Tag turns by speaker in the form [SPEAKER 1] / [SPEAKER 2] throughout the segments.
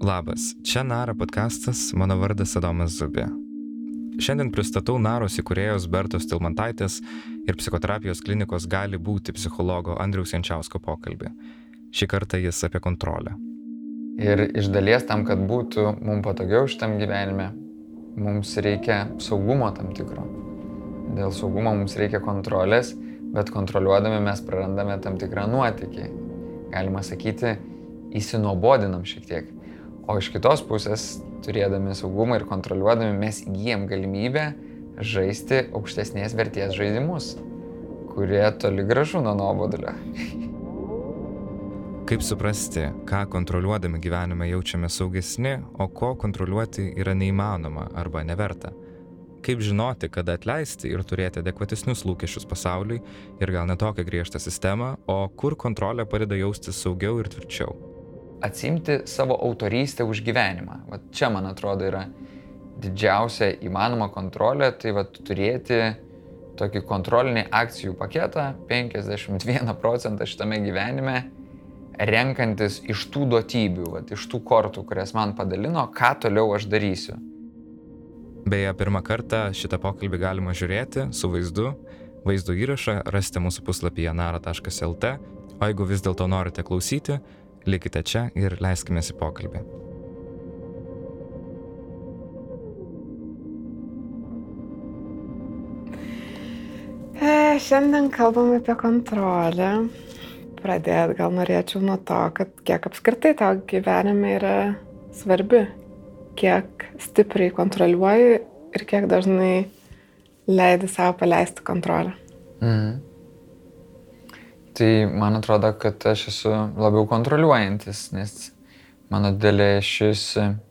[SPEAKER 1] Labas, čia Nara podcastas, mano vardas Adomas Zubė. Šiandien pristatau Naros įkūrėjos Bertos Tilmantaitės ir psichoterapijos klinikos gali būti psichologo Andriaus Jančiausko pokalbį. Šį kartą jis apie kontrolę.
[SPEAKER 2] Ir iš dalies tam, kad būtų mums patogiau šitam gyvenime, mums reikia saugumo tam tikro. Dėl saugumo mums reikia kontrolės, bet kontroliuodami mes prarandame tam tikrą nuotykį. Galima sakyti, įsinobodinam šiek tiek. O iš kitos pusės, turėdami saugumą ir kontroliuodami, mes įgyjam galimybę žaisti aukštesnės vertės žaidimus, kurie toli gražu nuo nuobodulio.
[SPEAKER 1] Kaip suprasti, ką kontroliuodami gyvenime jaučiame saugesni, o ko kontroliuoti yra neįmanoma arba neverta? Kaip žinoti, kada atleisti ir turėti adekvatesnius lūkesčius pasauliui ir gal netokią griežtą sistemą, o kur kontrolė padeda jaustis saugiau ir tvirčiau?
[SPEAKER 2] Atsimti savo autorystę už gyvenimą. Vat čia, man atrodo, yra didžiausia įmanoma kontrolė, tai vat turėti tokį kontrolinį akcijų paketą, 51 procentą šitame gyvenime, renkantis iš tų duotybių, vat, iš tų kortų, kurias man padalino, ką toliau aš darysiu.
[SPEAKER 1] Beje, pirmą kartą šitą pokalbį galima žiūrėti su vaizdu. Vaizdo įrašą rasite mūsų puslapyje nara.lt, o jeigu vis dėlto norite klausyti, Likite čia ir leiskime į pokalbį.
[SPEAKER 3] E, šiandien kalbam apie kontrolę. Pradėt gal norėčiau nuo to, kad kiek apskritai tau gyvenime yra svarbi, kiek stipriai kontroliuoji ir kiek dažnai leidi savo paleisti kontrolę. Mhm.
[SPEAKER 2] Tai man atrodo, kad aš esu labiau kontroliuojantis, nes mano didelė šis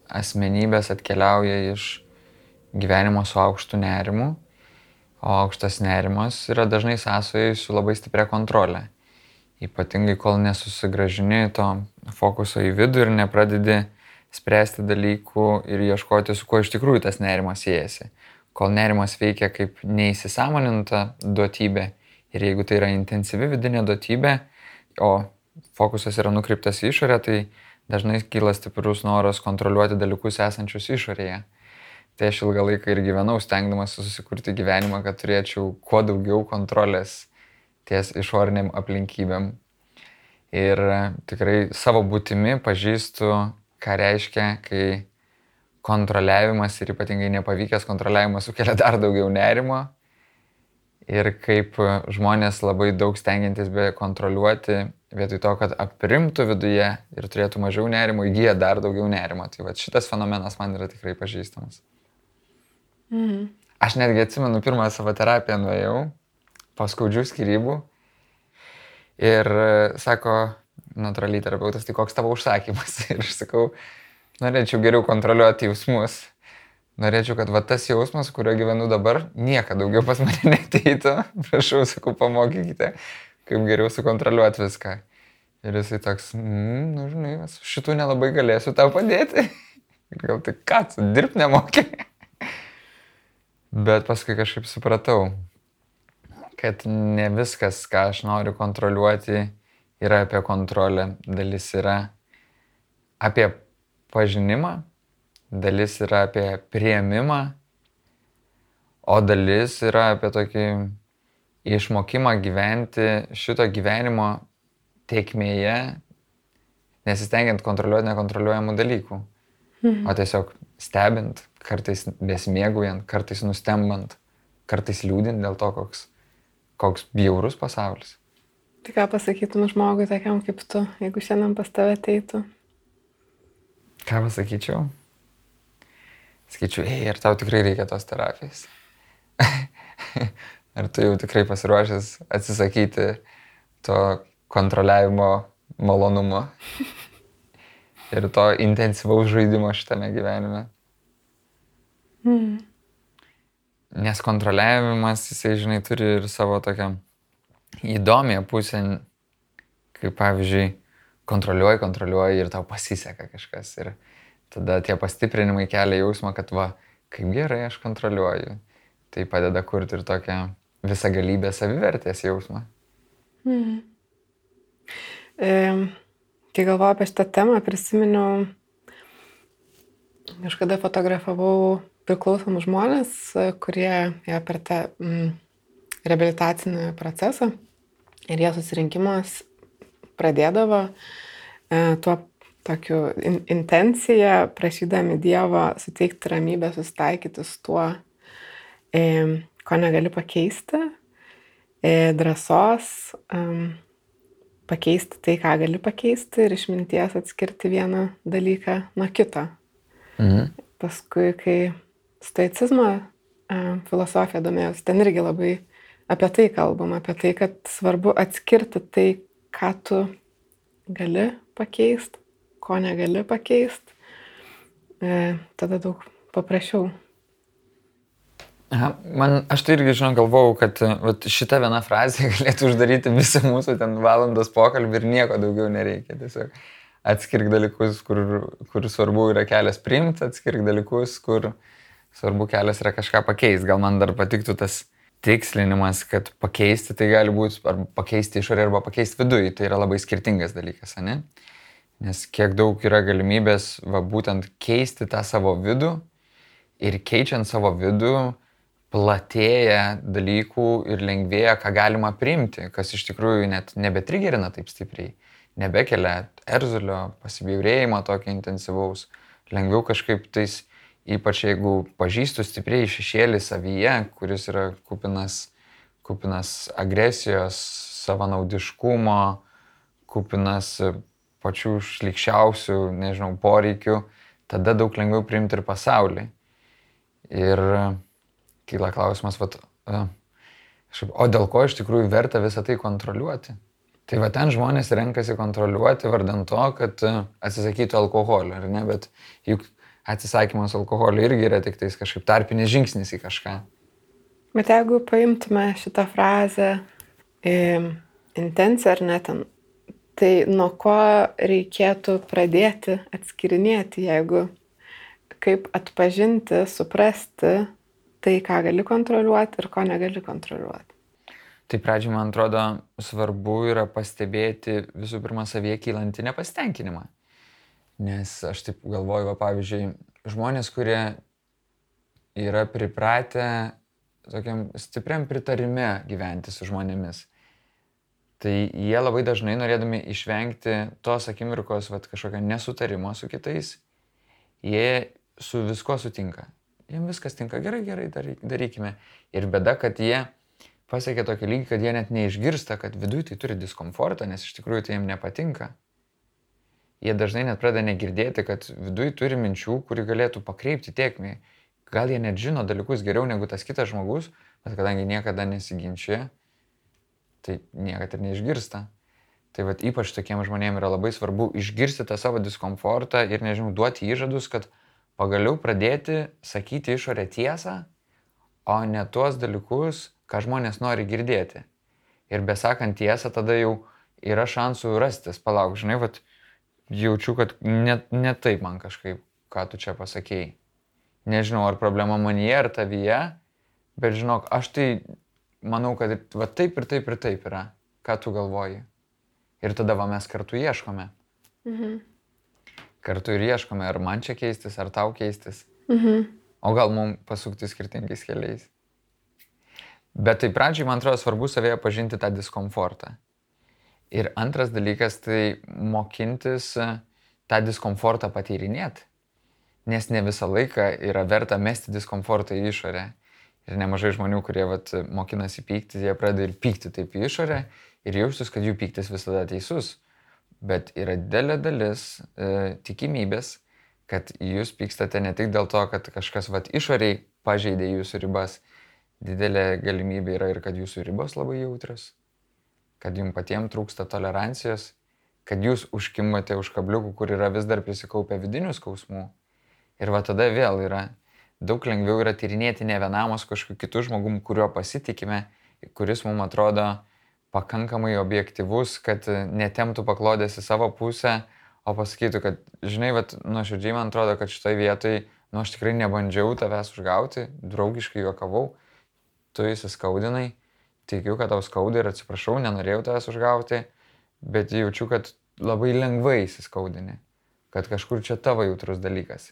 [SPEAKER 2] asmenybės atkeliauja iš gyvenimo su aukštu nerimu, o aukštas nerimas yra dažnai sąsojai su labai stipria kontrolė. Ypatingai kol nesusigražini to fokuso į vidų ir nepradedi spręsti dalykų ir ieškoti, su kuo iš tikrųjų tas nerimas siejasi. Kol nerimas veikia kaip neįsisamoninta duotybė Ir jeigu tai yra intensyvi vidinė duotybė, o fokusas yra nukreiptas į išorę, tai dažnai kyla stiprus noras kontroliuoti dalykus esančius išorėje. Tai aš ilgą laiką ir gyvenau, stengdamas susikurti gyvenimą, kad turėčiau kuo daugiau kontrolės ties išoriniam aplinkybėm. Ir tikrai savo būtimi pažįstu, ką reiškia, kai kontroliavimas ir ypatingai nepavykęs kontroliavimas sukelia dar daugiau nerimo ir kaip žmonės labai daug stengiantis be kontroliuoti, vietoj to, kad aprimtų viduje ir turėtų mažiau nerimo, įgyja dar daugiau nerimo. Tai va šitas fenomenas man yra tikrai pažįstamas. Mhm. Aš netgi atsimenu, pirmą savo terapiją nuėjau, paskaudžių skirybų ir sako, natūraliai terapeutas, tai koks tavo užsakymas? Ir aš sakau, norėčiau geriau kontroliuoti jausmus norėčiau, kad va tas jausmas, kurio gyvenu dabar, niekada daugiau pas mane neteitų. Prašau, sakau, pamokykite, kaip geriau sukontroliuoti viską. Ir jisai toks, mm, nu žinai, šitų nelabai galėsiu tau padėti. Gal tai ką, dirb nemokė. Bet paskui kažkaip supratau, kad ne viskas, ką aš noriu kontroliuoti, yra apie kontrolę. Dalis yra apie pažinimą, dalis yra apie prieimimą, o dalis yra apie tokį išmokimą gyventi šito gyvenimo tiekmėje, nesistengiant kontroliuoti nekontroliuojamų dalykų, mhm. o tiesiog stebint, kartais besimėgaujant, kartais nustembant, kartais liūdint dėl to, koks, koks bjaurus pasaulis.
[SPEAKER 3] Tai ką pasakytum žmogui tokiam kaip tu, jeigu šiandien pas tave ateitų?
[SPEAKER 2] Ką pasakyčiau? Skaičiu, ei, ar tau tikrai reikia tos terapijos? ar tu jau tikrai pasiruošęs atsisakyti to kontroliavimo malonumo ir to intensyvaus žaidimo šitame gyvenime? Mm. Nes kontroliavimas, jisai, žinai, turi ir savo tokią įdomią pusę, kaip pavyzdžiui, kontroliuoji, kontroliuoji ir tau pasiseka kažkas. Ir, tada tie pastiprinimai kelia jausmą, kad va, kaip gerai aš kontroliuoju. Tai padeda kurti ir tokią visą galybę savivertės jausmą. Mhm.
[SPEAKER 3] E, kai galvoju apie šitą temą, prisiminiau kažkada fotografavau priklausomus žmonės, kurie ėjo per tą mm, reabilitacinį procesą ir jie susirinkimas pradėdavo e, tuo tokiu in, intenciją, prašydami Dievo suteikti ramybę, susitaikyti su tuo, e, ko negali pakeisti, e, drąsos e, pakeisti tai, ką gali pakeisti ir išminties atskirti vieną dalyką nuo kito. Mhm. Paskui, kai stoicizmo e, filosofija domėjausi, ten irgi labai apie tai kalbam, apie tai, kad svarbu atskirti tai, ką tu gali pakeisti, ko negali pakeisti. E, tada daug paprasčiau.
[SPEAKER 2] Aha, man, aš tai irgi, žinau, galvojau, kad vat, šita viena frazė galėtų uždaryti visą mūsų ten valandos pokalbį ir nieko daugiau nereikia. Tiesiog atskirk dalykus, kur, kur svarbu yra kelias priimti, atskirk dalykus, kur svarbu kelias yra kažką pakeisti. Gal man dar patiktų tas tikslinimas, kad pakeisti tai gali būti ar pakeisti išorę arba pakeisti viduje. Tai yra labai skirtingas dalykas, ne? Nes kiek daug yra galimybės va, būtent keisti tą savo vidų ir keičiant savo vidų platėja dalykų ir lengvėja, ką galima priimti, kas iš tikrųjų net nebetrigerina taip stipriai nebekelia erzulio, pasibjaurėjimo tokio intensyvaus. Lengviau kažkaip tais, ypač jeigu pažįstu stipriai šešėlį savyje, kuris yra kupinas, kupinas agresijos, savanaudiškumo, kupinas pačių šlikščiausių, nežinau, poreikių, tada daug lengviau priimti ir pasaulį. Ir kyla klausimas, vat, o dėl ko iš tikrųjų verta visą tai kontroliuoti? Tai va ten žmonės renkasi kontroliuoti vardant to, kad e, atsisakytų alkoholio, ar ne, bet juk atsisakymas alkoholio irgi yra tik tais kažkaip tarpinis žingsnis į kažką.
[SPEAKER 3] Bet jeigu paimtume šitą frazę, e, intenciją ar net ten, tai nuo ko reikėtų pradėti atskirinėti, jeigu kaip atpažinti, suprasti tai, ką gali kontroliuoti ir ko negali kontroliuoti.
[SPEAKER 2] Tai pradžiai, man atrodo, svarbu yra pastebėti visų pirma savyje kylantį nepasitenkinimą. Nes aš taip galvoju, va, pavyzdžiui, žmonės, kurie yra pripratę tokiam stipriam pritarime gyventi su žmonėmis, tai jie labai dažnai norėdami išvengti tos akimirkos, va, kažkokio nesutarimo su kitais, jie su visko sutinka. Jiems viskas tinka, gerai, gerai, darykime. Ir bėda, kad jie pasiekia tokį lygį, kad jie net neišgirsta, kad viduje tai turi diskomfortą, nes iš tikrųjų tai jiems nepatinka. Jie dažnai net pradeda negirdėti, kad viduje turi minčių, kuri galėtų pakreipti tiekmį. Gal jie net žino dalykus geriau negu tas kitas žmogus, bet kadangi niekada nesiginčia, tai niekada ir neišgirsta. Tai vad ypač tokiem žmonėm yra labai svarbu išgirsti tą savo diskomfortą ir, nežinau, duoti įžadus, kad pagaliau pradėti sakyti išorę tiesą, o ne tuos dalykus, ką žmonės nori girdėti. Ir besakant tiesą, tada jau yra šansų rastis. Palauk, žinai, vat, jaučiu, kad net ne taip man kažkaip, ką tu čia pasakėjai. Nežinau, ar problema manyje, ar tavyje, bet žinok, aš tai manau, kad va taip ir taip ir taip yra. Ką tu galvoji? Ir tada va mes kartu ieškome. Mhm. Kartu ir ieškome, ar man čia keistis, ar tau keistis. Mhm. O gal mums pasukti skirtingais keliais. Bet tai pradžiai, man atrodo, svarbu savėje pažinti tą diskomfortą. Ir antras dalykas, tai mokintis e, tą diskomfortą patyrinėti. Nes ne visą laiką yra verta mesti diskomfortą į išorę. Ir nemažai žmonių, kurie vat, mokinasi pykti, jie pradeda ir pykti taip į išorę ir jaustis, kad jų pyktis visada teisus. Bet yra didelė dalis e, tikimybės, kad jūs pykstate ne tik dėl to, kad kažkas vat, išoriai pažeidė jūsų ribas, didelė galimybė yra ir kad jūsų ribos labai jautrios, kad jums patiems trūksta tolerancijos, kad jūs užkimate už kabliukų, kur yra vis dar prisikaupę vidinių skausmų. Ir va tada vėl yra daug lengviau yra tyrinėti ne vienamos kažkokiu kitu žmogum, kuriuo pasitikime, kuris mums atrodo pakankamai objektivus, kad netemtų paklodės į savo pusę, o pasakytų, kad, žinai, bet nuoširdžiai man atrodo, kad šitoje vietoje, nu aš tikrai nebandžiau tavęs užgauti, draugiškai juokavau, tu įsiskaudinai, tikiu, kad tau skauda ir atsiprašau, nenorėjau tavęs užgauti, bet jaučiu, kad labai lengvai įsiskaudini, kad kažkur čia tavo jautrus dalykas.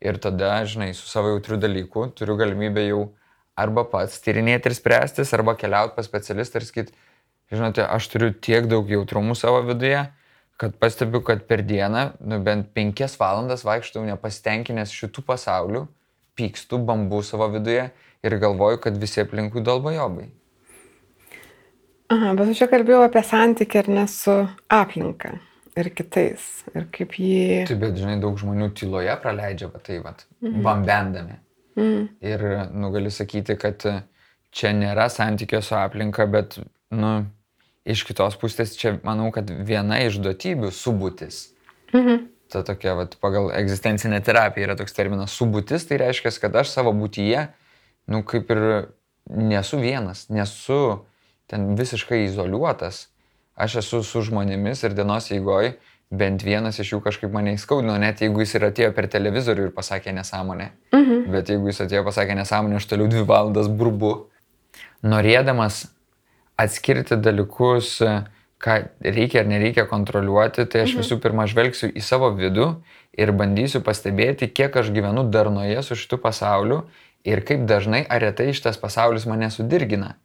[SPEAKER 2] Ir tada, žinai, su savo jautriu dalyku turiu galimybę jau arba pats tyrinėti ir spręstis, arba keliauti pas specialistą ir sakyti, žinote, aš turiu tiek daug jautrumų savo viduje, kad pastebiu, kad per dieną, nu, bent penkias valandas vaikštau nepasitenkinęs šitų pasaulių, pykstu, bambu savo viduje ir galvoju, kad visi aplinkui dalbajobai.
[SPEAKER 3] Aha, bet aš čia kalbėjau apie santykį ir ne su aplinka ir kitais. Ir kaip jį...
[SPEAKER 2] Taip, bet žinai, daug žmonių tyloje praleidžia, va tai, va, mhm. bambendami. Mhm. Ir, nu, gali sakyti, kad čia nėra santykio su aplinka, bet, nu, iš kitos pusės čia, manau, kad viena iš duotybių subūtis. Mhm. Ta tokia, va, pagal egzistencinę terapiją yra toks terminas subūtis, tai reiškia, kad aš savo būtyje, nu, kaip ir nesu vienas, nesu ten visiškai izoliuotas aš esu su žmonėmis ir dienos eigoj bent vienas iš jų kažkaip mane įskaudino, net jeigu jis ir atėjo per televizorių ir pasakė nesąmonę. Mhm. Bet jeigu jis atėjo pasakė nesąmonę, aš toliau dvi valandas burbu. Norėdamas atskirti dalykus, ką reikia ar nereikia kontroliuoti, tai aš mhm. visų pirma žvelgsiu į savo vidų ir bandysiu pastebėti, kiek aš gyvenu darnoje su šitu pasauliu ir kaip dažnai ar retai šitas pasaulis mane sudirgina.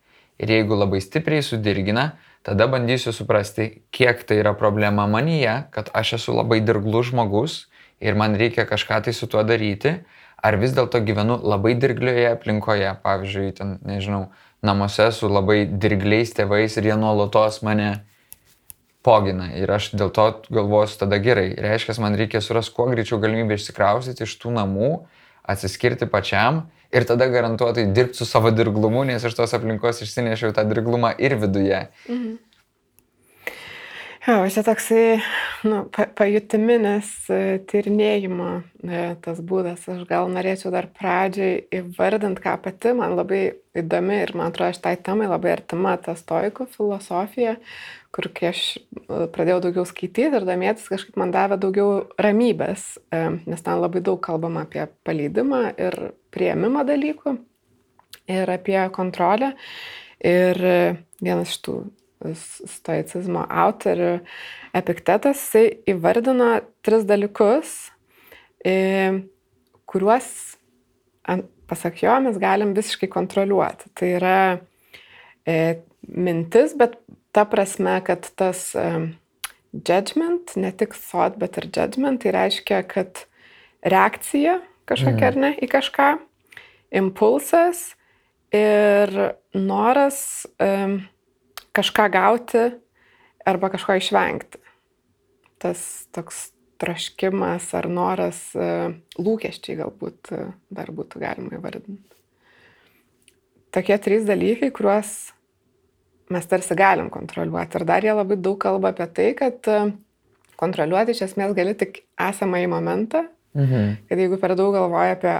[SPEAKER 2] Ir jeigu labai stipriai sudirgina, tada bandysiu suprasti, kiek tai yra problema manyje, kad aš esu labai dirglus žmogus ir man reikia kažką tai su tuo daryti, ar vis dėlto gyvenu labai dirglioje aplinkoje, pavyzdžiui, ten, nežinau, namuose su labai dirgliais tėvais ir jie nuolatos mane pogina ir aš dėl to galvosiu tada gerai. Reiškia, man reikia surasti kuo greičiau galimybę išsikraustyti iš tų namų, atsiskirti pačiam ir tada garantuotai dirbti su savo dirglumu, nes iš tos aplinkos išsinešiau tą dirglumą ir viduje. Mhm.
[SPEAKER 3] Jo, čia toksai nu, pajutiminis e, tyrinėjimo e, tas būdas. Aš gal norėčiau dar pradžiai įvardinti, ką pati man labai įdomi ir man atrodo šitai temai labai artima ta stoiko filosofija, kur kai aš e, pradėjau daugiau skaityti ir domėtis, kažkaip man davė daugiau ramybės, e, nes ten labai daug kalbama apie paleidimą ir prieimimą dalykų ir apie kontrolę. Ir vienas iš tų stoicizmo autorių, Epiktetas, įvardino tris dalykus, e, kuriuos, pasak jo, mes galim visiškai kontroliuoti. Tai yra mintis, bet ta prasme, kad tas judgment, ne tik thought, bet ir judgment, tai reiškia, kad reakcija kažkokia mhm. ar ne į kažką, impulsas ir noras um, kažką gauti arba kažko išvengti. Tas toks troškimas ar noras, uh, lūkesčiai galbūt uh, dar būtų galima įvardinti. Tokie trys dalykai, kuriuos mes tarsi galim kontroliuoti. Ir dar jie labai daug kalba apie tai, kad e, kontroliuoti iš esmės gali tik esamą į momentą. Mhm. Kad jeigu per daug galvoji apie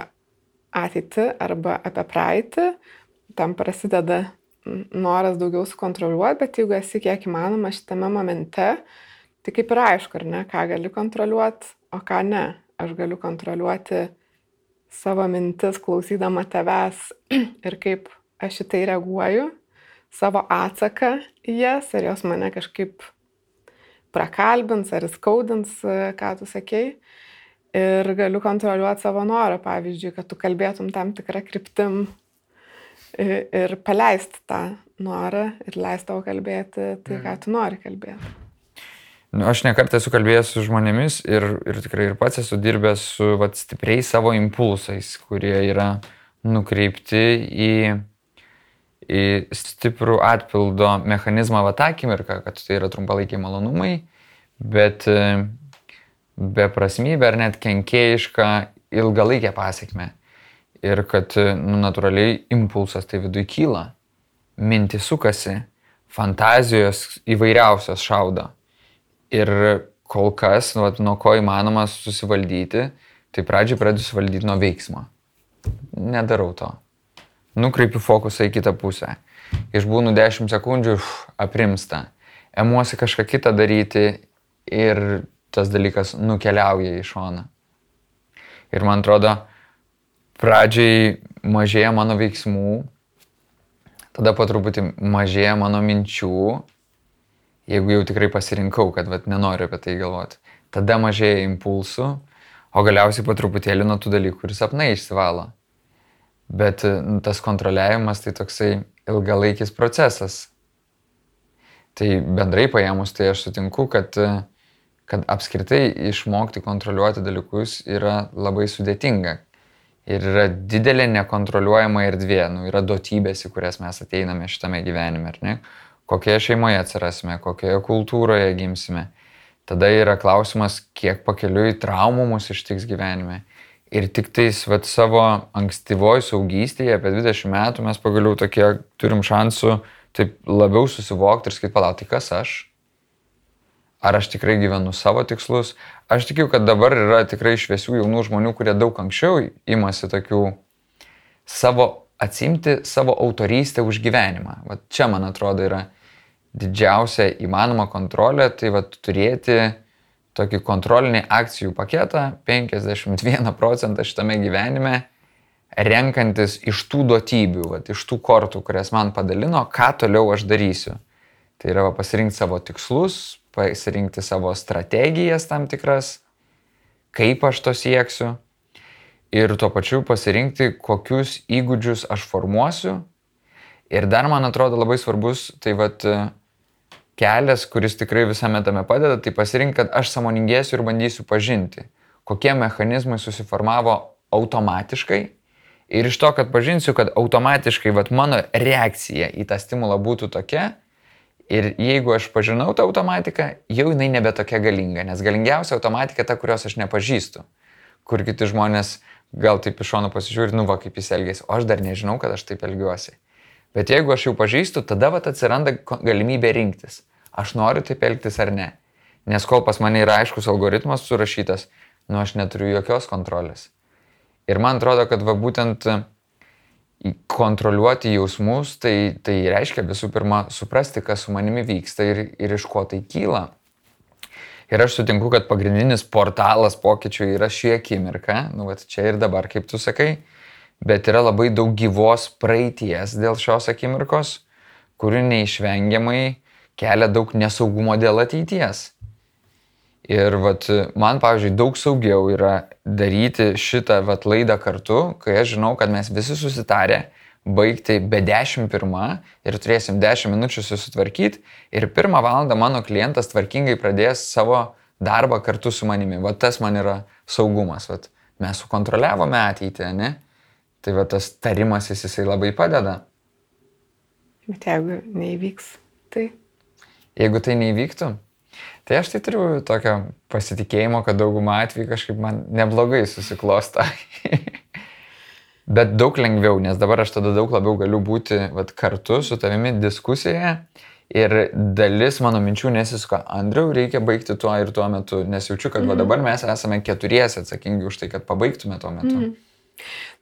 [SPEAKER 3] ateitį arba apie praeitį, tam prasideda noras daugiau sukontroliuoti, bet jeigu esi kiek įmanoma šitame momente, tai kaip ir aišku, ar ne, ką gali kontroliuoti, o ką ne. Aš galiu kontroliuoti savo mintis klausydama tavęs ir kaip aš į tai reaguoju savo atsaką į jas, ar jos mane kažkaip prakalbins, ar skaudins, ką tu sakei. Ir galiu kontroliuoti savo norą, pavyzdžiui, kad tu kalbėtum tam tikrą kryptim ir paleisti tą norą ir leisti tau kalbėti tai, ką tu nori kalbėti.
[SPEAKER 2] Nu, aš nekartą esu kalbėjęs su žmonėmis ir, ir tikrai ir pats esu dirbęs su vat, stipriais savo impulsais, kurie yra nukreipti į į stiprų atpildo mechanizmą va tą akimirką, kad tai yra trumpalaikiai malonumai, bet e, beprasmybė ar net kenkėjiška ilgalaikė pasiekme. Ir kad e, nu, natūraliai impulsas tai viduje kyla, mintis sukasi, fantazijos įvairiausios šaudo. Ir kol kas, nu, vat, nuo ko įmanoma susivaldyti, tai pradžiai pradedu suvaldyti nuo veiksmo. Nedarau to nukreipiu fokusą į kitą pusę. Išbūnu 10 sekundžių, uf, aprimsta. Emuosi kažką kitą daryti ir tas dalykas nukeliauja į šoną. Ir man atrodo, pradžiai mažėja mano veiksmų, tada po truputį mažėja mano minčių, jeigu jau tikrai pasirinkau, kad vat, nenoriu apie tai galvoti. Tada mažėja impulsų, o galiausiai po truputėlį nuo tų dalykų ir sapnai išsivalo. Bet nu, tas kontroliavimas tai toksai ilgalaikis procesas. Tai bendrai paėmus, tai aš sutinku, kad, kad apskritai išmokti kontroliuoti dalykus yra labai sudėtinga. Ir yra didelė nekontroliuojama erdvė, nu, yra duotybės, į kurias mes ateiname šitame gyvenime, ar ne? Kokioje šeimoje atsirasime, kokioje kultūroje gimsime. Tada yra klausimas, kiek pakeliui traumų mus ištiks gyvenime. Ir tik tais vat, savo ankstyvoj saugystėje, apie 20 metų, mes pagaliau tokie turim šansų taip labiau susivokti ir sakyti, palauk, tai kas aš? Ar aš tikrai gyvenu savo tikslus? Aš tikiu, kad dabar yra tikrai šviesių jaunų žmonių, kurie daug anksčiau imasi tokių savo, atsimti savo autorystę už gyvenimą. Vat čia, man atrodo, yra didžiausia įmanoma kontrolė, tai vat, turėti tokį kontrolinį akcijų paketą 51 procentą šitame gyvenime, renkantis iš tų duotybių, vat, iš tų kortų, kurias man padalino, ką toliau aš darysiu. Tai yra va, pasirinkti savo tikslus, pasirinkti savo strategijas tam tikras, kaip aš to sieksiu ir tuo pačiu pasirinkti, kokius įgūdžius aš formuosiu. Ir dar man atrodo labai svarbus, tai vad kelias, kuris tikrai visame tame padeda, tai pasirinkti, kad aš samoningėsiu ir bandysiu pažinti, kokie mechanizmai susiformavo automatiškai. Ir iš to, kad pažinsiu, kad automatiškai vat, mano reakcija į tą stimulą būtų tokia, Ir jeigu aš pažinau tą automatiką, jau jinai nebe tokia galinga, nes galingiausia automatika ta, kurios aš nepažįstu. Kur kiti žmonės gal taip iš šono pasižiūri, nu va kaip jis elgėsi, o aš dar nežinau, kad aš taip elgiuosi. Bet jeigu aš jau pažįstu, tada va atsiranda galimybė rinktis. Aš noriu taip elgtis ar ne. Nes kol pas mane yra aiškus algoritmas surašytas, nu aš neturiu jokios kontrolės. Ir man atrodo, kad va būtent kontroliuoti jausmus, tai, tai reiškia visų pirma suprasti, kas su manimi vyksta ir, ir iš ko tai kyla. Ir aš sutinku, kad pagrindinis portalas pokyčių yra ši akimirka, nu, bet čia ir dabar, kaip tu sakai, bet yra labai daug gyvos praeities dėl šios akimirkos, kuri neišvengiamai kelia daug nesaugumo dėl ateities. Ir vat, man, pavyzdžiui, daug saugiau yra daryti šitą vat, laidą kartu, kai aš žinau, kad mes visi susitarę baigti be 10 pirmą ir turėsim 10 minučių susitvarkyti ir pirmą valandą mano klientas tvarkingai pradės savo darbą kartu su manimi. Vat tas man yra saugumas. Vat, mes sukontroliavome ateitį, ne? Tai va tas tarimasis jisai labai padeda.
[SPEAKER 3] Bet jeigu neįvyks, tai.
[SPEAKER 2] Jeigu tai neįvyktų, Tai aš tai turiu tokio pasitikėjimo, kad daugumą atvejų kažkaip man neblogai susiklosta. Bet daug lengviau, nes dabar aš tada daug labiau galiu būti vat, kartu su tavimi diskusijoje ir dalis mano minčių nesisuka, Andriu, reikia baigti tuo ir tuo metu, nes jaučiu, kad mm va, mhm. dabar mes esame keturiesi atsakingi už tai, kad pabaigtume tuo metu. Mm.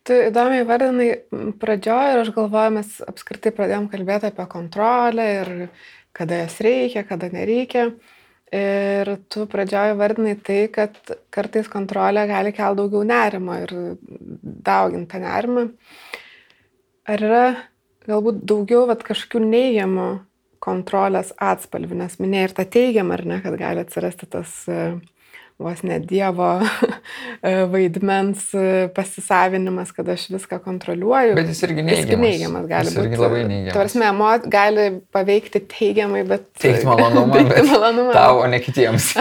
[SPEAKER 3] Tu įdomiai vardinai pradžioje ir aš galvoju, mes apskritai pradėjom kalbėti apie kontrolę ir kada jas reikia, kada nereikia. Ir tu pradžioje vardinai tai, kad kartais kontrolė gali kelti daugiau nerimo ir dauginti tą nerimą. Ar yra galbūt daugiau vat, kažkokių neigiamų kontrolės atspalvių, nes minėjai ir tą teigiamą, ar ne, kad gali atsirasti tas uh, vos ne Dievo e, vaidmens e, pasisavinimas, kad aš viską kontroliuoju.
[SPEAKER 2] Bet jis irgi neigiamas. Jis
[SPEAKER 3] neigiamas gali
[SPEAKER 2] jis
[SPEAKER 3] būti.
[SPEAKER 2] Irgi labai neigiamas.
[SPEAKER 3] Tvarsime, emo gali paveikti teigiamai, bet...
[SPEAKER 2] Teikti malonumą, teikti malonumą. Tau, o ne kitiems.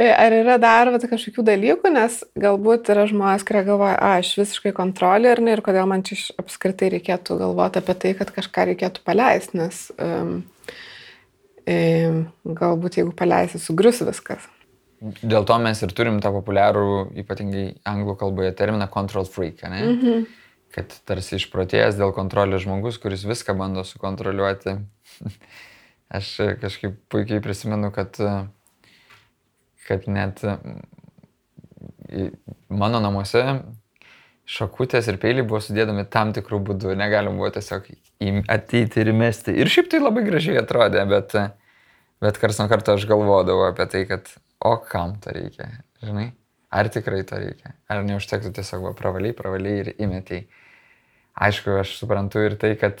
[SPEAKER 3] E, ar yra dar vat, kažkokių dalykų, nes galbūt yra žmonės, kurie galvoja, a, aš visiškai kontrolė ir ne, ir kodėl man čia apskritai reikėtų galvoti apie tai, kad kažką reikėtų paleisti, nes um, um, galbūt jeigu paleisi, sugrius viskas.
[SPEAKER 2] Dėl to mes ir turim tą populiarų, ypatingai anglų kalboje terminą control freak, ne? -hmm. Kad tarsi išprotėjęs dėl kontrolės žmogus, kuris viską bando sukontroliuoti. Aš kažkaip puikiai prisimenu, kad, kad net mano namuose šakutės ir peiliai buvo sudėdami tam tikrų būdų, negalim buvo tiesiog ateiti ir įmesti. Ir šiaip tai labai gražiai atrodė, bet, bet kars nuo karto aš galvodavau apie tai, kad o kam to reikia, žinai? Ar tikrai to reikia? Ar neužtektų tiesiog va, pravaliai, pravaliai ir įmetiai? Aišku, aš suprantu ir tai, kad,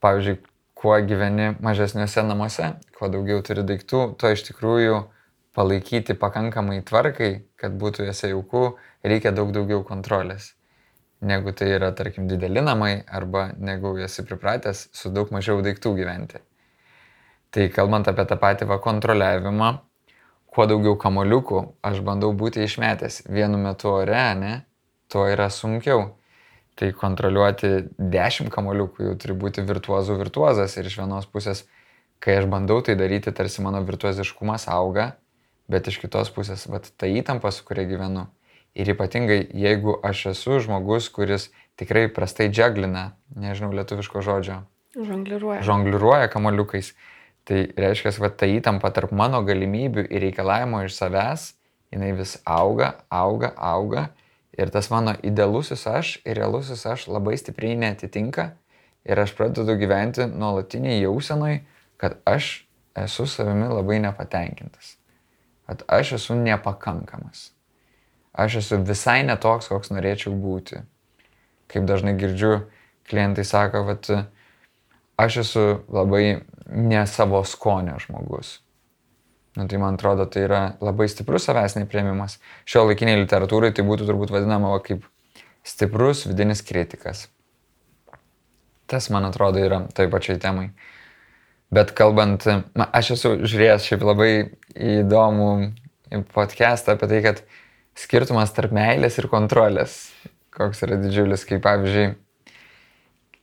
[SPEAKER 2] pavyzdžiui, kuo gyveni mažesniuose namuose, kuo daugiau turi daiktų, tuo iš tikrųjų palaikyti pakankamai tvarkai, kad būtų jose jauku, reikia daug daugiau kontrolės. Negu tai yra, tarkim, dideli namai arba negu esi pripratęs su daug mažiau daiktų gyventi. Tai kalbant apie tą patį va kontroliavimą, kuo daugiau kamoliukų aš bandau būti išmetęs vienu metu ore, ne, tuo yra sunkiau. Tai kontroliuoti 10 kamoliukų jau turi būti virtuozų virtuozas ir iš vienos pusės, kai aš bandau tai daryti, tarsi mano virtuoziškumas auga, bet iš kitos pusės, vat, ta įtampa, su kuria gyvenu. Ir ypatingai, jeigu aš esu žmogus, kuris tikrai prastai džeglina, nežinau lietuviško žodžio.
[SPEAKER 3] Žongliruoja.
[SPEAKER 2] Žongliruoja kamoliukais. Tai reiškia, kad ta įtampa tarp mano galimybių ir reikalavimo iš savęs, jinai vis auga, auga, auga. Ir tas mano idealusis aš ir realusis aš labai stipriai netitinka. Ir aš pradedu gyventi nuolatiniai jausenui, kad aš esu savimi labai nepatenkintas kad aš esu nepakankamas. Aš esu visai netoks, koks norėčiau būti. Kaip dažnai girdžiu, klientai sako, kad aš esu labai ne savo skonio žmogus. Nu, tai man atrodo, tai yra labai stiprus savęs neprieimimas. Šio laikiniai literatūrai tai būtų turbūt vadinama va, kaip stiprus vidinis kritikas. Tas, man atrodo, yra tai pačiai temai. Bet kalbant, na, aš esu žiūrėjęs šiaip labai įdomų podcastą apie tai, kad skirtumas tarp meilės ir kontrolės, koks yra didžiulis, kaip pavyzdžiui,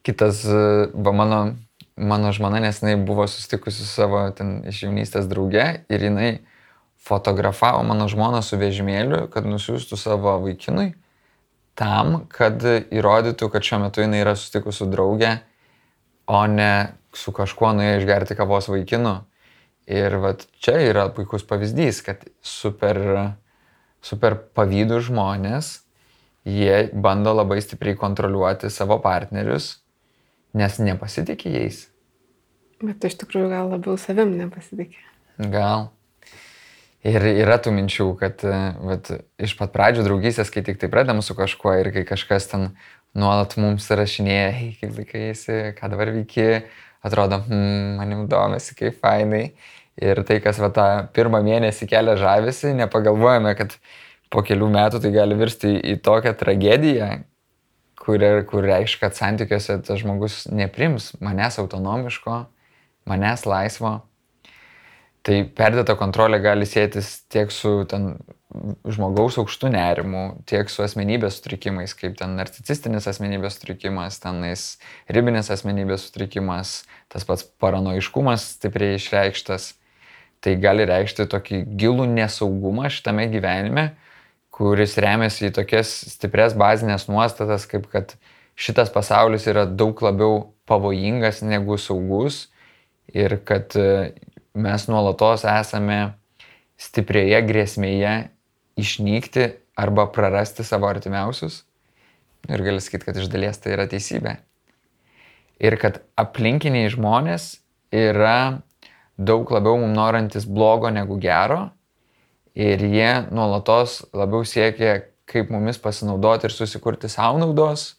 [SPEAKER 2] kitas, va mano, mano žmona nesinai buvo susitikusi su savo ten iš jaunystės drauge ir jinai fotografavo mano žmoną su vežimėliu, kad nusiųstų savo vaikinui tam, kad įrodytų, kad šiuo metu jinai yra susitikusi su drauge, o ne su kažkuo nuėjo išgerti kavos vaikinu. Ir vat čia yra puikus pavyzdys, kad super, super pavydų žmonės, jie bando labai stipriai kontroliuoti savo partnerius, nes nepasitikė jais.
[SPEAKER 3] Bet iš tikrųjų gal labiau savim nepasitikė.
[SPEAKER 2] Gal. Ir yra tų minčių, kad vat, iš pat pradžių draugystės, kai tik tai pradedam su kažkuo ir kai kažkas ten nuolat mums rašinėja, hei, kaip laikaisi, ką dabar veiki, atrodo, hmm, manim domisi, kaip fainai. Ir tai, kas va tą pirmą mėnesį kelia žavisi, nepagalvojame, kad po kelių metų tai gali virsti į tokią tragediją, kur, kur reiškia, kad santykiuose tas žmogus neprims manęs autonomiško, manęs laisvo. Tai perdėta kontrolė gali sėtis tiek su ten žmogaus aukštų nerimų, tiek su asmenybės sutrikimais, kaip ten narcisistinis asmenybės sutrikimas, tenais ribinis asmenybės sutrikimas, tas pats paranoiškumas stipriai išreikštas. Tai gali reikšti tokį gilų nesaugumą šitame gyvenime, kuris remiasi į tokias stipres bazinės nuostatas, kaip kad šitas pasaulis yra daug labiau pavojingas negu saugus ir kad e, mes nuolatos esame stiprioje grėsmėje išnykti arba prarasti savo artimiausius. Ir gali sakyti, kad iš dalies tai yra teisybė. Ir kad aplinkiniai žmonės yra daug labiau mums norantis blogo negu gero. Ir jie nuolatos labiau siekia, kaip mumis pasinaudoti ir susikurti savo naudos.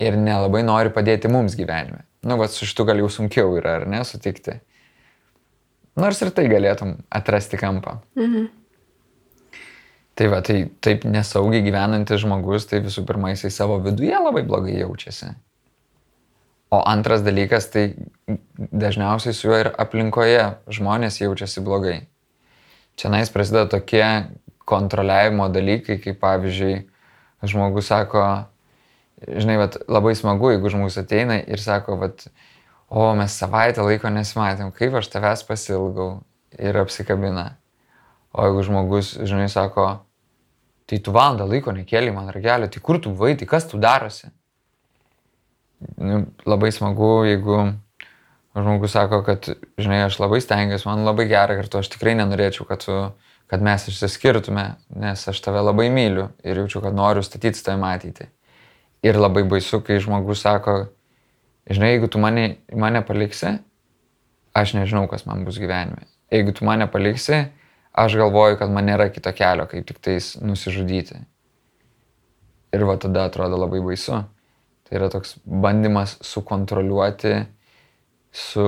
[SPEAKER 2] Ir nelabai nori padėti mums gyvenime. Nu, va, su šitu gal jau sunkiau yra, ar ne, sutikti. Nors ir tai galėtum atrasti kampą. Mhm. Tai va, tai taip nesaugiai gyvenantis žmogus, tai visų pirma, jisai savo viduje labai blogai jaučiasi. O antras dalykas, tai dažniausiai su juo ir aplinkoje žmonės jaučiasi blogai. Čia nais prasideda tokie kontroliavimo dalykai, kaip pavyzdžiui, žmogus sako, žinai, vat, labai smagu, jeigu žmogus ateina ir sako, vat, o mes savaitę laiko nesimatėm, kaip aš tavęs pasilgau ir apsikabina. O jeigu žmogus, žinai, sako, tai tu valandą laiko nekėlė man ragelio, tai kur tu vai, tai kas tu darosi? Nu, labai smagu, jeigu žmogus sako, kad, žinai, aš labai stengiuosi, man labai gera kartu, aš tikrai nenorėčiau, kad, tu, kad mes išsiskirtume, nes aš tave labai myliu ir jaučiu, kad noriu statyti su tavimi ateitį. Ir labai baisu, kai žmogus sako, žinai, jeigu tu mane, mane paliksi, aš nežinau, kas man bus gyvenime. Jeigu tu mane paliksi, aš galvoju, kad man nėra kito kelio, kaip tik tais nusižudyti. Ir va tada atrodo labai baisu. Tai yra toks bandymas sukontroliuoti, su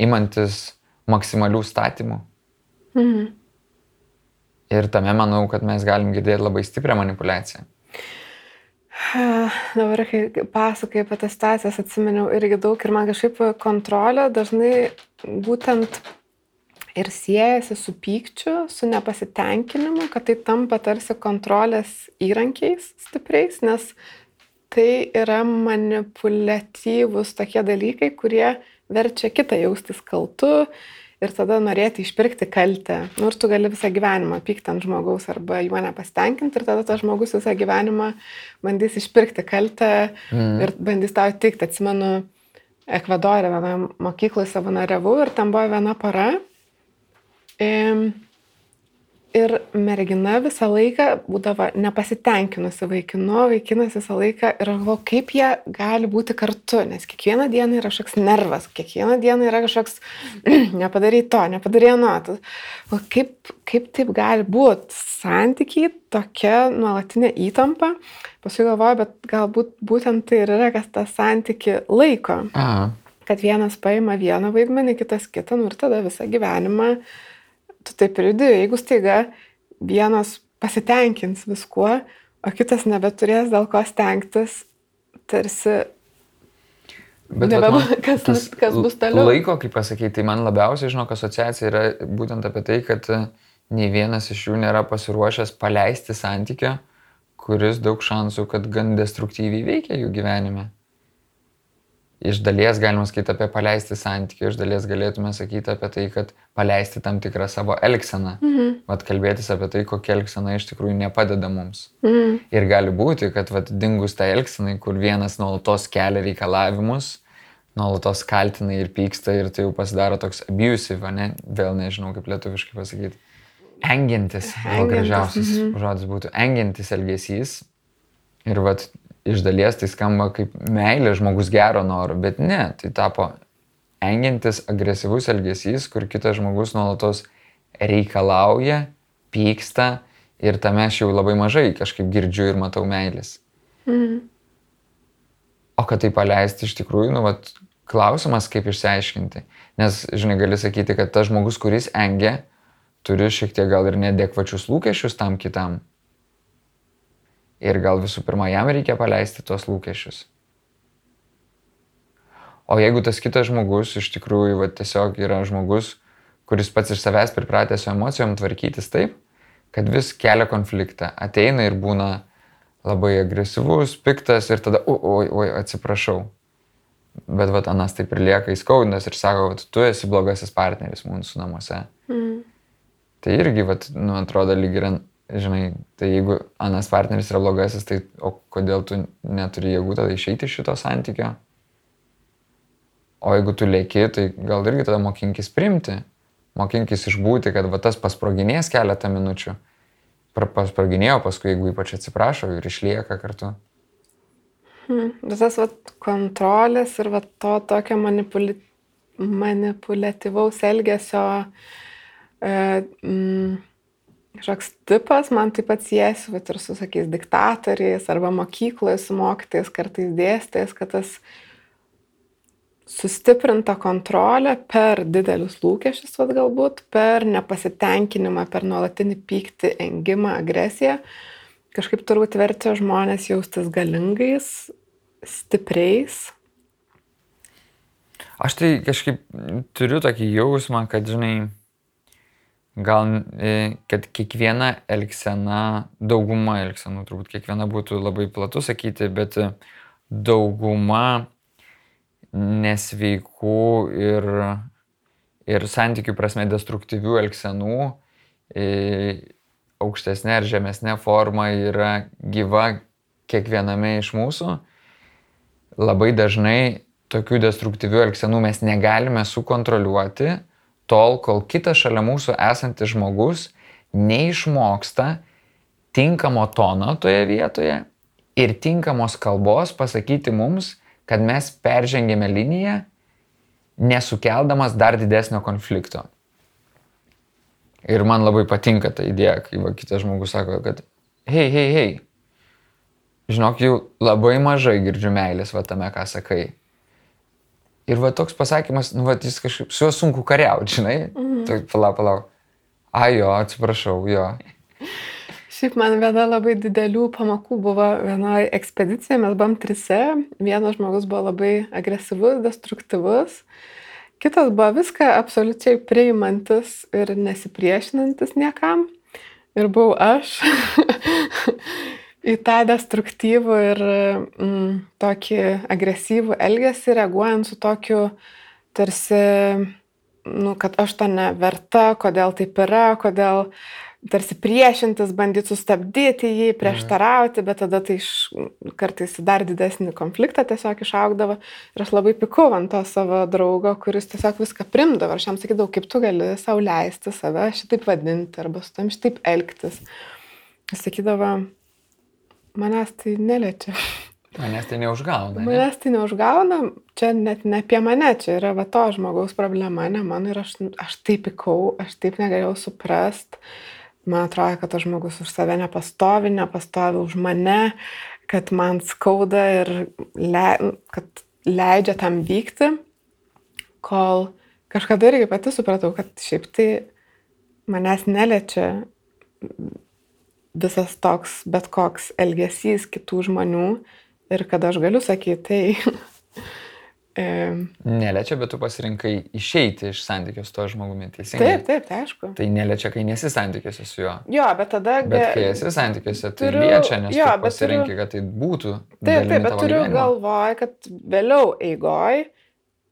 [SPEAKER 2] imantis maksimalių statymų. Mhm. Ir tame manau, kad mes galim girdėti labai stiprią manipulaciją.
[SPEAKER 3] Dabar, kai pasakai apie tas situacijas, atsiminiau irgi daug ir man kažkaip kontrolė dažnai būtent ir siejasi su pykčiu, su nepasitenkinimu, kad tai tampa tarsi kontrolės įrankiais stipriais, nes tai yra manipuliatyvus tokie dalykai, kurie verčia kitą jaustis kaltu, ir tada norėti išpirkti kaltę. Nu, ir tu gali visą gyvenimą pykti ant žmogaus arba juo nepastenkinti ir tada tas žmogus visą gyvenimą bandys išpirkti kaltę mm. ir bandys tau įtikti. Atsimenu, Ekvadorė vienoje mokykloje savanoriavau ir tam buvo viena para. E, Ir mergina visą laiką būdavo nepasitenkinusi vaikinu, vaikinas visą laiką ir galvoju, kaip jie gali būti kartu, nes kiekvieną dieną yra kažkoks nervas, kiekvieną dieną yra kažkoks nepadarai to, nepadarai nuo. Kaip, kaip taip gali būti? Santykiai tokia nuolatinė įtampa. Paskui galvoju, bet galbūt būtent tai ir yra, kas tą santyki laiko. Aha. Kad vienas paima vieną vaidmenį, kitas kitą, nu ir tada visą gyvenimą tu taip ir judi, jeigu staiga vienas pasitenkins viskuo, o kitas nebeturės dėl ko stengtis, tarsi Bet Nebe, man, kas, tas, kas bus toliau.
[SPEAKER 2] Laiko, kaip pasakyti, tai man labiausiai, žinok, asociacija yra būtent apie tai, kad nei vienas iš jų nėra pasiruošęs paleisti santykio, kuris daug šansų, kad gan destruktyviai veikia jų gyvenime iš dalies galima sakyti apie paleisti santykių, iš dalies galėtume sakyti apie tai, kad paleisti tam tikrą savo elgseną. Mhm. Vat kalbėtis apie tai, kokia elgsena iš tikrųjų nepadeda mums. Mhm. Ir gali būti, kad vat dingus tą elgseną, kur vienas nuolatos kelia reikalavimus, nuolatos kaltina ir pyksta ir tai jau pasidaro toks abusive, ne? Vėl nežinau kaip lietuviškai pasakyti. Engiantis, gal gražiausias mhm. žodis būtų, engiantis elgesys. Ir vat iš dalies tai skamba kaip meilė žmogus gero noro, bet ne, tai tapo engiantis agresyvus elgesys, kur kitas žmogus nuolatos reikalauja, pyksta ir tame aš jau labai mažai kažkaip girdžiu ir matau meilės. Mhm. O kad tai paleisti iš tikrųjų, nu, vat, klausimas, kaip išsiaiškinti. Nes, žinai, gali sakyti, kad tas žmogus, kuris engia, turi šiek tiek gal ir nedekvačius lūkesčius tam kitam. Ir gal visų pirma, jam reikia paleisti tuos lūkesčius. O jeigu tas kitas žmogus iš tikrųjų va, tiesiog yra žmogus, kuris pats iš savęs pripratęs su emocijom tvarkytis taip, kad vis kelia konfliktą, ateina ir būna labai agresyvus, piktas ir tada, oi, oi, atsiprašau. Bet vat Anas taip ir lieka įskaudinas ir sako, kad tu esi blogasis partneris mūsų namuose. Mm. Tai irgi, vat, nu, atrodo, lyg yra žinai, tai jeigu anas partneris yra blogasis, tai o kodėl tu neturi jėgų tada išeiti iš šito santykio? O jeigu tu lėki, tai gal irgi tada mokinkis primti, mokinkis išbūti, kad va tas pasproginės keletą minučių, pasproginėjo, paskui jeigu ypač atsiprašo ir išlieka kartu.
[SPEAKER 3] Hmm, tas vat, kontrolės ir vat, to tokio manipuli... manipuliatyvaus elgesio e, mm, kažkoks tipas, man taip pat siejasi bet ir su, sakys, diktatoriais arba mokykloje su mokytais, kartais dėstės, kad tas sustiprinta kontrolė per didelius lūkesčius, vad galbūt, per nepasitenkinimą, per nuolatinį pyktį, engimą, agresiją, kažkaip turbūt verčia žmonės jaustis galingais, stipriais.
[SPEAKER 2] Aš tai kažkaip turiu tokį jausmą, kad, žinai, gal, e, kad kiekviena elgsena, dauguma elgsenų, turbūt kiekviena būtų labai platu sakyti, bet e, dauguma nesveikų ir, ir santykių prasme destruktyvių elgsenų e, aukštesnė ar žemesnė forma yra gyva kiekviename iš mūsų. Labai dažnai tokių destruktyvių elgsenų mes negalime sukontroliuoti, tol, kol kitas šalia mūsų esantis žmogus neišmoksta tinkamo tono toje vietoje ir tinkamos kalbos pasakyti mums, kad mes peržengėme liniją, nesukeldamas dar didesnio konflikto. Ir man labai patinka ta idėja, kai va, kitas žmogus sako, kad hei, hei, hei, žinok, jau labai mažai girdžiu meilės va tame, ką sakai. Ir va toks pasakymas, nu va jis kažkaip, su juo sunku kariauti, žinai. Mhm. Tai palauk, palauk. A jo, atsiprašau, jo.
[SPEAKER 3] Šiaip man viena labai didelių pamokų buvo vienoje ekspedicijoje, mes buvom trise, vienas žmogus buvo labai agresyvus, destruktyvus, kitas buvo viską absoliučiai priimantis ir nesipriešinantis niekam. Ir buvau aš į tą destruktyvų ir mm, tokį agresyvų elgesį, reaguojant su tokiu tarsi, nu, kad aš to neverta, kodėl taip yra, kodėl tarsi priešintis, bandyti sustabdyti jį, prieštarauti, bet tada tai iš, kartais dar didesnį konfliktą tiesiog išaugdavo. Ir aš labai pikau ant to savo draugo, kuris tiesiog viską primdavo. Aš jam sakydavau, kaip tu gali savo leisti save šitaip vadinti arba su tam šitaip elgtis. Jis sakydavo, manęs tai neliečia.
[SPEAKER 2] Manęs tai neužgauna. Ne?
[SPEAKER 3] Manęs tai neužgauna, čia net ne apie mane, čia yra va to žmogaus problema, ne mano ir aš, aš taip pikau, aš taip negalėjau suprast man atrodo, kad tas žmogus už save nepastovi, nepastovi už mane, kad man skauda ir le, kad leidžia tam vykti, kol kažkada irgi pati supratau, kad šiaip tai manęs neliečia visas toks bet koks elgesys kitų žmonių ir kad aš galiu sakyti, tai.
[SPEAKER 2] Neliečia, bet tu pasirinkai išeiti iš santykių su to žmogumi, teisingai?
[SPEAKER 3] Taip, taip, tai aišku.
[SPEAKER 2] Tai neliečia, kai nesi santykiuose su juo.
[SPEAKER 3] Jo, bet tada...
[SPEAKER 2] Bet kai esi santykiuose, tai turiu... liečia, nes jo, tu pasirinkai, turiu... kad tai būtų.
[SPEAKER 3] Taip, taip, bet turiu gyvenimo. galvoj, kad vėliau eigoj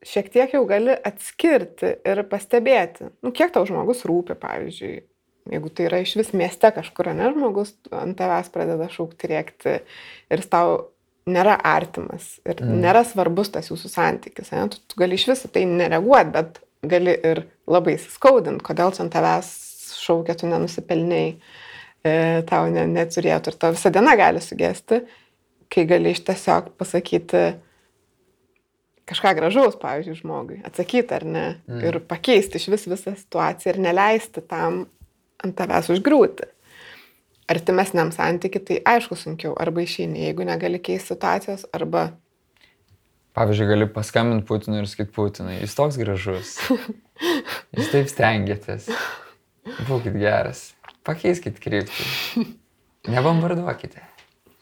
[SPEAKER 3] šiek tiek jau gali atskirti ir pastebėti, nu, kiek tau žmogus rūpi, pavyzdžiui. Jeigu tai yra iš vis mieste kažkur, ne žmogus ant tavęs pradeda šaukti, rėkti ir tau nėra artimas ir mm. nėra svarbus tas jūsų santykis. Ne? Tu, tu gali iš viso tai nereaguoti, bet gali ir labai įsiskaudinti, kodėl čia ant tavęs šaukia, tu nenusipelniai, e, tau ne, neturėtų ir tau visą dieną gali sugesti, kai gali iš tiesiog pasakyti kažką gražaus, pavyzdžiui, žmogui, atsakyti ar ne, mm. ir pakeisti iš vis visą situaciją ir neleisti tam ant tavęs užgriūti. Artimesniam santykiui, tai aišku sunkiau, arba išeini, jeigu negali keisti situacijos, arba...
[SPEAKER 2] Pavyzdžiui, gali paskambinti Putinui ir sakyti Putinui, jis toks gražus, jūs taip stengiatės, būkite geras, pakeiskite kryptį, nebombarduokite.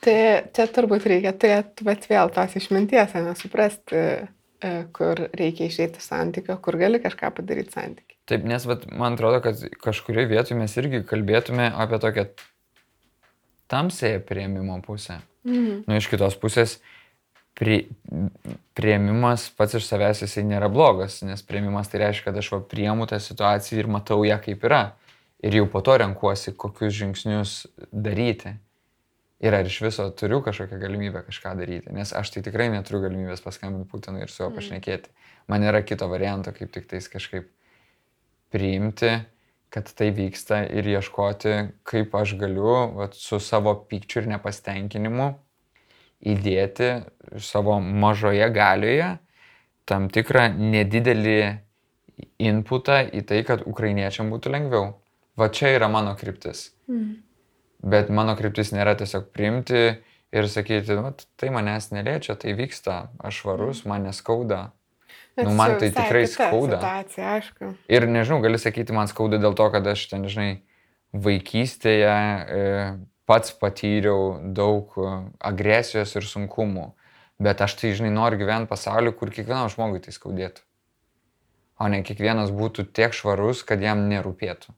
[SPEAKER 3] Tai čia turbūt reikia turėti, bet vėl tos išminties, nesuprasti, kur reikia išeiti santykio, kur gali kažką padaryti santykį.
[SPEAKER 2] Taip, nes vat, man atrodo, kad kažkurioje vietoje mes irgi kalbėtume apie tokią tamsėje prieimimo pusę. Mhm. Nu, iš kitos pusės, prie, prieimimas pats iš savęs jisai nėra blogas, nes prieimimas tai reiškia, kad aš va priimu tą situaciją ir matau ją kaip yra. Ir jau po to renkuosi, kokius žingsnius daryti. Ir ar iš viso turiu kažkokią galimybę kažką daryti. Nes aš tai tikrai neturiu galimybės paskambinti Putinui ir su juo mhm. pašnekėti. Man nėra kito varianto, kaip tik tais kažkaip priimti kad tai vyksta ir ieškoti, kaip aš galiu vat, su savo pykčiu ir nepastenkinimu įdėti savo mažoje galioje tam tikrą nedidelį inputą į tai, kad ukrainiečiam būtų lengviau. Va čia yra mano kryptis. Mm. Bet mano kryptis nėra tiesiog priimti ir sakyti, tai manęs neliečia, tai vyksta, aš varus, mm. man neskauda, Nu, man tai tikrai skauda.
[SPEAKER 3] Situacija.
[SPEAKER 2] Ir nežinau, gali sakyti, man skauda dėl to, kad aš ten, žinai, vaikystėje e, pats patyriau daug e, agresijos ir sunkumų. Bet aš tai, žinai, noriu gyventi pasauliu, kur kiekvienam žmogui tai skaudėtų. O ne kiekvienas būtų tiek švarus, kad jam nerūpėtų.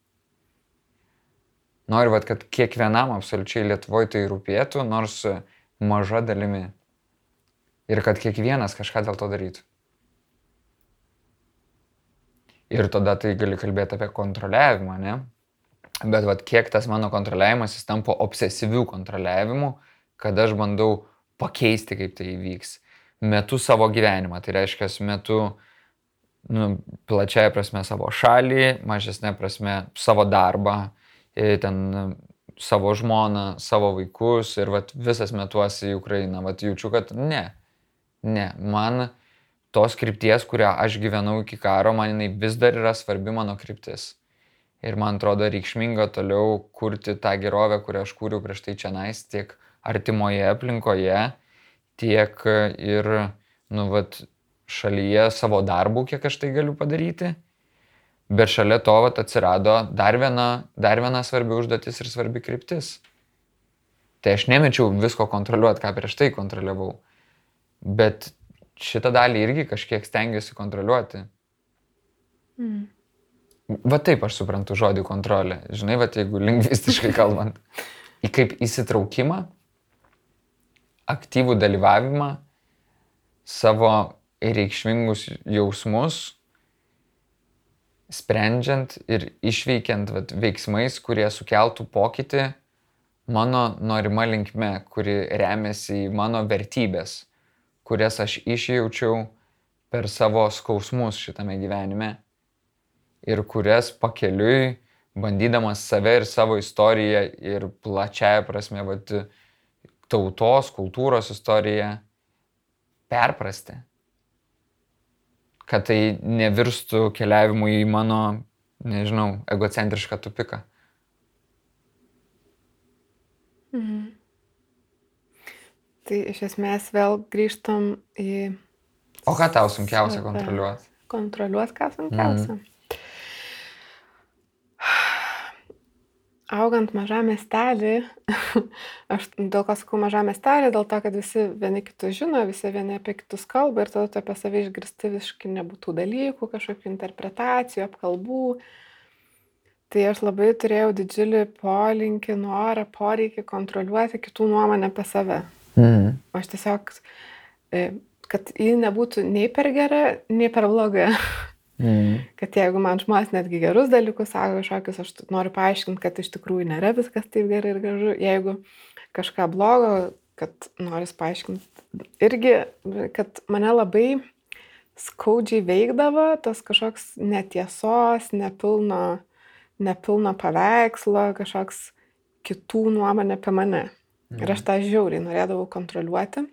[SPEAKER 2] Noriu, vat, kad kiekvienam absoliučiai Lietuvoje tai rūpėtų, nors maža dalimi. Ir kad kiekvienas kažką dėl to darytų. Ir tada tai gali kalbėti apie kontroliavimą, ne? Bet vat, kiek tas mano kontroliavimas jis tampa obsesyvių kontroliavimu, kad aš bandau pakeisti, kaip tai įvyks. Metu savo gyvenimą, tai reiškia, metu nu, plačiaja prasme savo šalį, mažesnė prasme savo darbą, ten savo žmoną, savo vaikus ir vat, visas metuosi į Ukrainą. Vat jaučiu, kad ne, ne, man tos krypties, kurią aš gyvenau iki karo, man jinai vis dar yra svarbi mano kryptis. Ir man atrodo reikšminga toliau kurti tą gerovę, kurią aš kūriau prieš tai čia nais, tiek artimoje aplinkoje, tiek ir, nu, vat, šalyje savo darbų, kiek aš tai galiu padaryti. Bet šalia to vat, atsirado dar viena, dar viena svarbi užduotis ir svarbi kryptis. Tai aš nemečiau visko kontroliuoti, ką prieš tai kontroliavau. Bet šitą dalį irgi kažkiek stengiuosi kontroliuoti. Mm. Va taip aš suprantu žodį kontrolė. Žinai, va jeigu lingvistiškai kalbant. Į kaip įsitraukimą, aktyvų dalyvavimą, savo reikšmingus jausmus, sprendžiant ir išveikiant vat, veiksmais, kurie sukeltų pokytį mano norima linkme, kuri remiasi į mano vertybės, kurias aš išjaučiau per savo skausmus šitame gyvenime ir kurias pakeliui, bandydamas save ir savo istoriją ir plačiaja prasme, vat, tautos, kultūros istoriją perprasti kad tai nevirstų keliavimu į mano, nežinau, egocentrišką tupiką.
[SPEAKER 3] Mhm. Tai iš esmės vėl grįžtam į...
[SPEAKER 2] O ką tau sunkiausia kontroliuoti?
[SPEAKER 3] Kontroliuoti, ką sunkiausia. Mhm. Augant mažam miestelį, aš dėl ko sakau mažam miestelį, dėl to, kad visi vieni kitus žino, visi vieni apie kitus kalba ir tada tu apie save išgirsti visiškai nebūtų dalykų, kažkokių interpretacijų, apkalbų. Tai aš labai turėjau didžiulį polinkį, norą, poreikį kontroliuoti kitų nuomonę apie save. Mhm. Aš tiesiog, e, kad ji nebūtų nei per gera, nei per bloga. Mm. Kad jeigu man žmonės netgi gerus dalykus sako kažkokius, aš noriu paaiškinti, kad iš tikrųjų nėra viskas taip gerai ir gražu. Jeigu kažką blogo, kad noriu paaiškinti irgi, kad mane labai skaudžiai veikdavo tas kažkoks netiesos, nepilno, nepilno paveikslo, kažkoks kitų nuomonė apie mane. Mm. Ir aš tą žiauriai norėdavau kontroliuoti.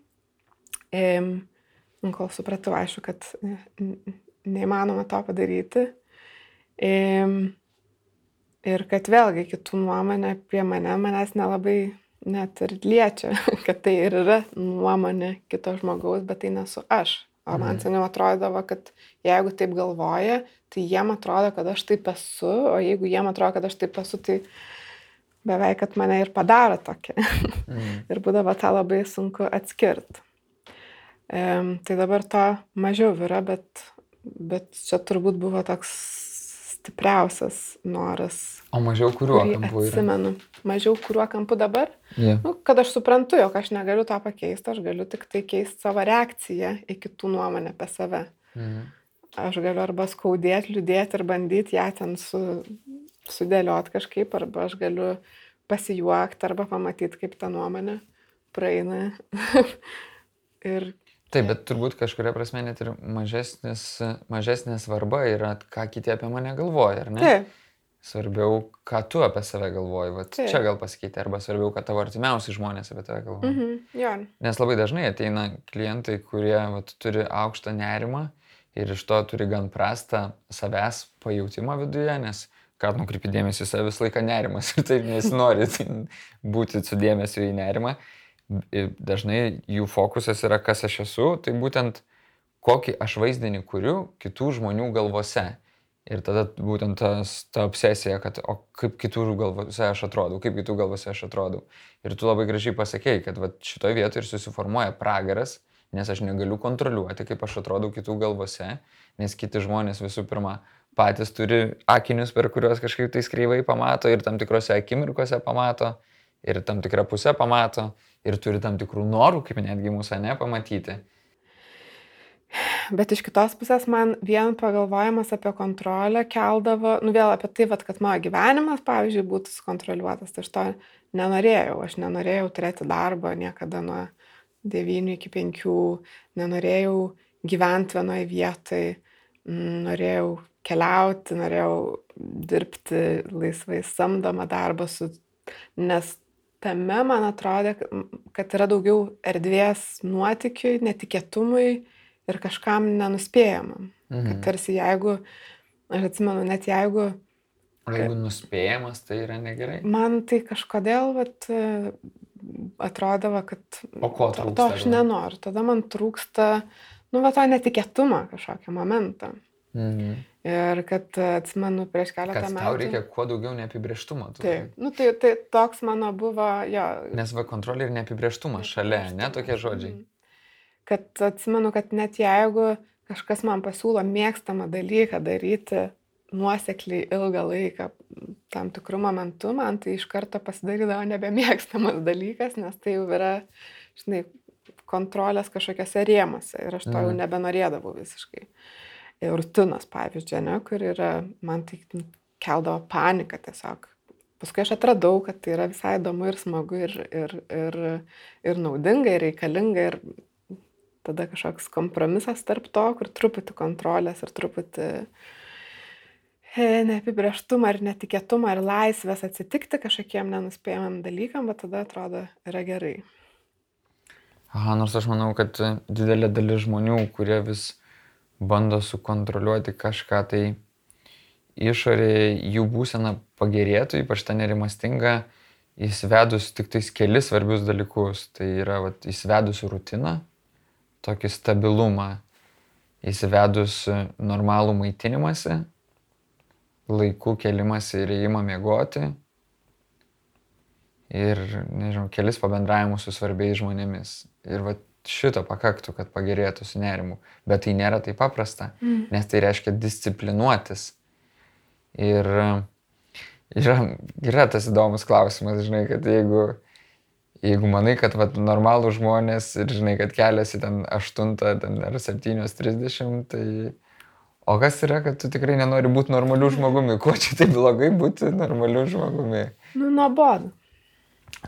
[SPEAKER 3] E, kol supratau, aišku, kad neįmanoma to padaryti. Ir kad vėlgi kitų nuomonė apie mane manęs nelabai net ir liečia, kad tai ir yra nuomonė kito žmogaus, bet tai nesu aš. O man mhm. seniau atrodavo, kad jeigu taip galvoja, tai jiem atrodo, kad aš taip esu, o jeigu jiem atrodo, kad aš taip esu, tai beveik, kad mane ir padaro tokia. Mm. ir būdavo tą labai sunku atskirti. Um, tai dabar to mažiau yra, bet bet čia turbūt buvo toks stipriausias noras.
[SPEAKER 2] O mažiau kuriuo kampu yra?
[SPEAKER 3] Atsimenu. Mažiau kuriuo kampu dabar?
[SPEAKER 2] Yeah.
[SPEAKER 3] Nu, kad aš suprantu, jog aš negaliu to pakeisti, aš galiu tik tai keisti savo reakciją į kitų nuomonę apie save. Mhm. Aš galiu arba skaudėti, liūdėti ir bandyti ją ten su, sudėlioti kažkaip, arba aš galiu pasijuokti arba pamatyti, kaip ta nuomonė praeina. ir
[SPEAKER 2] Taip, bet turbūt kažkuria prasme net ir mažesnis, mažesnė svarba yra, ką kiti apie mane galvoja, ar ne?
[SPEAKER 3] Taip.
[SPEAKER 2] Svarbiau, ką tu apie save galvoji, va čia gal pasakyti, arba svarbiau, kad tavo artimiausi žmonės apie tave galvoja.
[SPEAKER 3] Mhm, jo.
[SPEAKER 2] Nes labai dažnai ateina klientai, kurie vat, turi aukštą nerimą ir iš to turi gan prastą savęs pajūtimą viduje, nes ką nukreipi dėmesį į save visą laiką nerimas ir taip nesinori būti su dėmesiu į nerimą dažnai jų fokusas yra, kas aš esu, tai būtent kokį aš vaizdinį kuriu kitų žmonių galvose. Ir tada būtent tas, ta obsesija, kad o kaip kitų galvose aš atrodau, kaip kitų galvose aš atrodau. Ir tu labai gražiai pasakėjai, kad va, šitoje vietoje ir susiformuoja pragaras, nes aš negaliu kontroliuoti, kaip aš atrodau kitų galvose, nes kiti žmonės visų pirma patys turi akinius, per kuriuos kažkaip tai skreivai pamato ir tam tikrose akimirkose pamato ir tam tikrą pusę pamato ir turi tam tikrų norų, kaip netgi mūsų nepamatyti.
[SPEAKER 3] Bet iš kitos pusės man vien pagalvojimas apie kontrolę keldavo, nu vėl apie tai, vat, kad mano gyvenimas, pavyzdžiui, būtų sukontroliuotas. Tai aš to nenorėjau. Aš nenorėjau turėti darbo niekada nuo 9 iki 5, nenorėjau gyventi vienoje vietoje, mm, norėjau keliauti, norėjau dirbti laisvai samdomą darbą, su, nes tame man atrodė, kad yra daugiau erdvės nuotikiui, netikėtumui ir kažkam nenuspėjamam. Mhm. Kad tarsi jeigu, aš atsimenu, net jeigu...
[SPEAKER 2] O jeigu nuspėjamas, tai yra negerai?
[SPEAKER 3] Man tai kažkodėl vat, atrodavo, kad...
[SPEAKER 2] O ko trūksta?
[SPEAKER 3] To, to aš nenoriu. Tada man trūksta, nu, va, to netikėtumą kažkokią momentą. Mhm. Ir kad atsimenu prieš keletą metų.
[SPEAKER 2] tau reikia kuo daugiau neapibrieštumo. tu-
[SPEAKER 3] Taip, nu, tai, tai toks mano buvo, jo.
[SPEAKER 2] Nes va kontrolė ir neapibrieštumas šalia, ne tokie žodžiai.
[SPEAKER 3] Mhm. Kad atsimenu, kad net jeigu kažkas man pasiūlo mėgstamą dalyką daryti nuosekliai ilgą laiką, tam tikrų momentų, man tai iš karto pasidarydavo nebemėgstamas dalykas, nes tai jau yra, žinai, kontrolės kažkokiose rėmose ir aš to jau
[SPEAKER 2] Mhm.
[SPEAKER 3] nebenorėdavau visiškai. Ir rutinos, pavyzdžiui, ne, kur yra, man tai keldavo paniką tiesiog. Paskui aš atradau, kad tai yra visai įdomu ir smagu ir, ir, ir, ir naudinga, ir reikalinga. Ir tada kažkoks kompromisas tarp to, kur truputį kontrolės ir truputį e, neapibrieštumą ir netikėtumą ir laisvės atsitikti kažkokiem nenuspėjamam dalykam, bet tada atrodo yra gerai.
[SPEAKER 2] Aha, nors aš manau, kad didelė dalis žmonių, kurie vis bando sukontroliuoti kažką, tai išorėje jų būsena pagerėtų, ypač ta nerimastinga, įsivedus tik tais kelis svarbius dalykus. Tai yra vat, įsivedus rutiną, tokį stabilumą, įsivedus normalų maitinimąsi, laikų kelimąsi ir įėjimą miegoti ir, nežinau, kelis pabendravimus su svarbiais žmonėmis. Ir va šito pakaktų, kad pagerėtų su nerimu. Bet tai nėra taip paprasta,
[SPEAKER 3] Mm.
[SPEAKER 2] nes tai reiškia disciplinuotis. Ir e, yra, yra tas įdomus klausimas, žinai, kad jeigu, jeigu manai, kad vat, normalų žmonės ir žinai, kad keliasi ten 8 ten, ar 7.30, tai o kas yra, kad tu tikrai nenori būti normaliu žmogumi? Kuo čia taip blogai būti normaliu žmogumi?
[SPEAKER 3] Nu, nuobodu.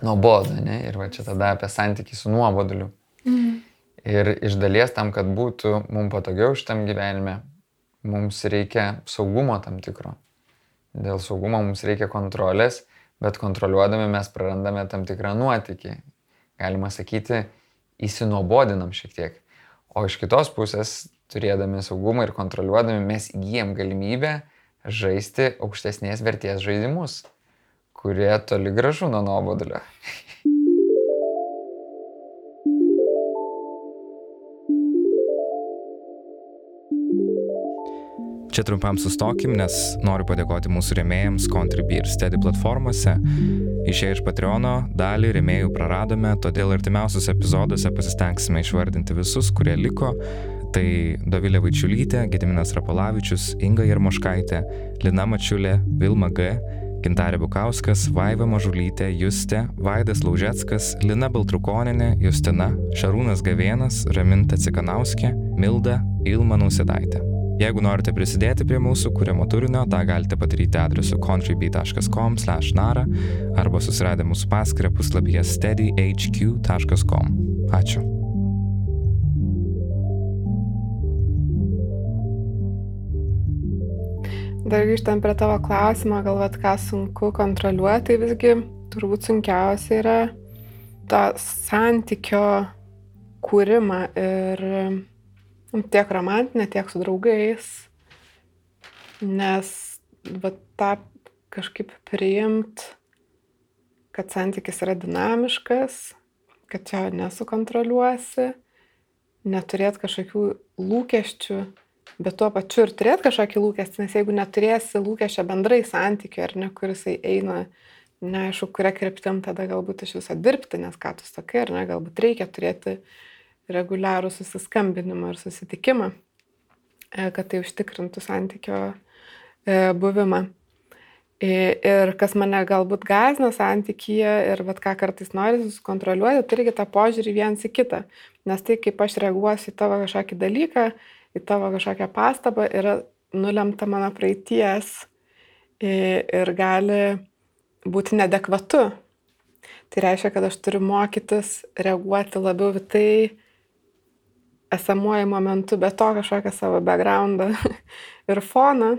[SPEAKER 2] Nuobodu, ne? Ir va čia tada apie santykį su nuoboduliu.
[SPEAKER 3] Mm.
[SPEAKER 2] Ir iš dalies tam, kad būtų mums patogiau šitam gyvenime, mums reikia saugumo tam tikro. Dėl saugumo mums reikia kontrolės, bet kontroliuodami mes prarandame tam tikrą nuotykį. Galima sakyti, įsinobodinam šiek tiek. O iš kitos pusės, turėdami saugumą ir kontroliuodami, mes įgyjam galimybę žaisti aukštesnės vertės žaidimus, kurie toli gražu nuo nuobodulio.
[SPEAKER 1] Čia trumpam sustokim, nes noriu padėkoti mūsų rėmėjams Contribui ir Steady platformose. Išėję iš Patreono dalį rėmėjų praradome, todėl artimiausiuose epizoduose pasistengsime išvardinti visus, kurie liko. Tai Dovilė Vaičiulytė, Gediminas Rapalavičius, Inga Jarmoškaitė, Lina Mačiulė, Vilma G, Gintarė Bukauskas, Vaiva Mažulytė, Justė, Vaidas Laužetskas, Lina Baltrukoninė, Justina, Šarūnas Gavienas, Raminta Cikanauskė, Milda, Ilma Nausėdaitė. Jeigu norite prisidėti prie mūsų kūrimo turinio, tą galite padaryti adresu contribui.com/nara arba susiradę mūsų paskirtą puslapyje steadyhq.com. Ačiū.
[SPEAKER 3] Dar grįžtant prie tavo klausimo, galvat, ką sunku kontroliuoti, tai visgi turbūt sunkiausia yra tą santykio kūrimą ir tiek romantinę, tiek su draugais, nes va, tą kažkaip priimt, kad santykis yra dinamiškas, kad čia nesukontroliuosi, neturėt kažkokių lūkesčių bet tuo pačiu ir turėti kažkokį lūkestį, nes jeigu neturėsi lūkesčio bendrai santykių ar ne, kuris eina, neaišku, kuria kryptim tada galbūt iš viso dirbti, nes ką tu sakai, ar ne, galbūt reikia turėti reguliarų susiskambinimą ir susitikimą, e, kad tai užtikrintų santykio e, buvimą. Ir kas mane galbūt gazina santykyje ir vat, ką kartais nori susikontroliuoti, tai irgi tą požiūrį viens į kitą. Nes tai, kaip aš reaguosiu į tavo kažkokį dalyką, į tavo kažkokią pastabą yra nulemta mano praeities ir gali būti nedekvatu. Tai reiškia, kad aš turiu mokytis reaguoti labiau į tai esamuoju momentu, be to kažkokią savo backgroundą ir foną.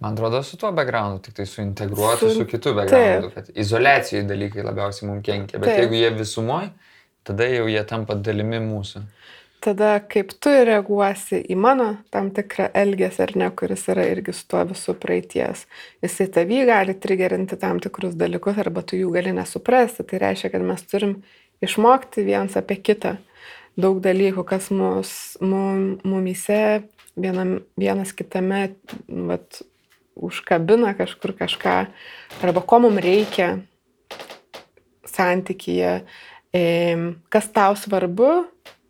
[SPEAKER 2] Man atrodo, su tuo backgroundu, tik tai suintegruoti su, su kitu backgroundu, taip. kad izolacijai dalykai labiausiai mums kenkia, bet taip. jeigu jie visumoje, tada jau jie tampa dalimi mūsų
[SPEAKER 3] tada kaip tu reaguosi į mano tam tikrą elgesį ar ne, kuris yra irgi su tuo visų praeities. Jisai tavį gali trigerinti tam tikrus dalykus arba tu jų gali nesuprasti. Tai reiškia, kad mes turim išmokti viens apie kitą daug dalykų, kas mus, mum, mumyse vienam, vienas kitame vat, užkabina kažkur kažką, arba ko mums reikia santykyje, kas tau svarbu,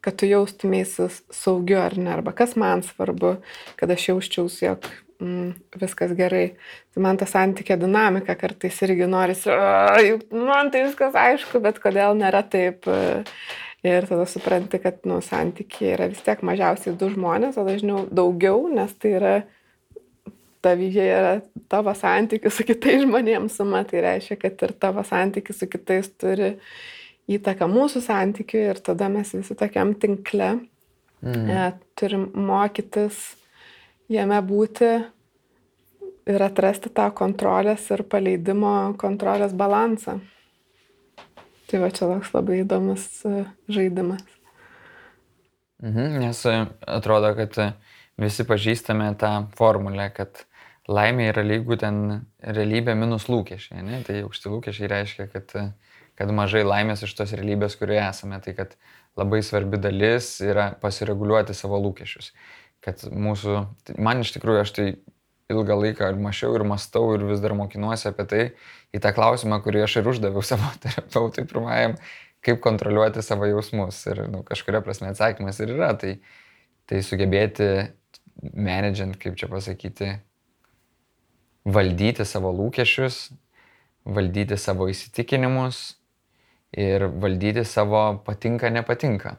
[SPEAKER 3] kad tu jaustumėsi saugiu ar ne, arba kas man svarbu, kad aš jausčiausi, jog mm, viskas gerai. Tai man ta santykė dinamika kartais irgi norisi, man tai viskas aišku, bet kodėl nėra taip. Ir tada supranti, kad nu, santykiai yra vis tiek mažiausiai du žmonės, o dažniau daugiau, nes tai yra tavyje yra tavo santykis su kitais žmonėms suma, tai reiškia, kad ir tavo santykis su kitais turi įtaką mūsų santykiui ir tada mes visi tokiam tinkle mm. e, turim mokytis jame būti ir atrasti tą kontrolės ir paleidimo kontrolės balansą. Tai va čia toks labai įdomus e, žaidimas.
[SPEAKER 2] Mhm, nes e, atrodo, kad e, visi pažįstame tą formulę, kad laimė yra lygų ten realybė minus lūkesčiai. Ne? Tai aukšti lūkesčiai reiškia, kad, kad mažai laimės iš tos realybės, kurioje esame. Tai kad labai svarbi dalis yra pasireguliuoti savo lūkesčius kad mūsų, man iš tikrųjų aš tai ilgą laiką ir mačiau, ir mastau, ir vis dar mokinuosi apie tai, į tą klausimą, kurį aš ir uždaviau savo terapeutui pirmajam, kaip kontroliuoti savo jausmus. Ir nu, kažkuria prasme atsakymas ir yra, tai, tai sugebėti, menedžiant, kaip čia pasakyti, valdyti savo lūkesčius, valdyti savo įsitikinimus ir valdyti savo patinka, nepatinka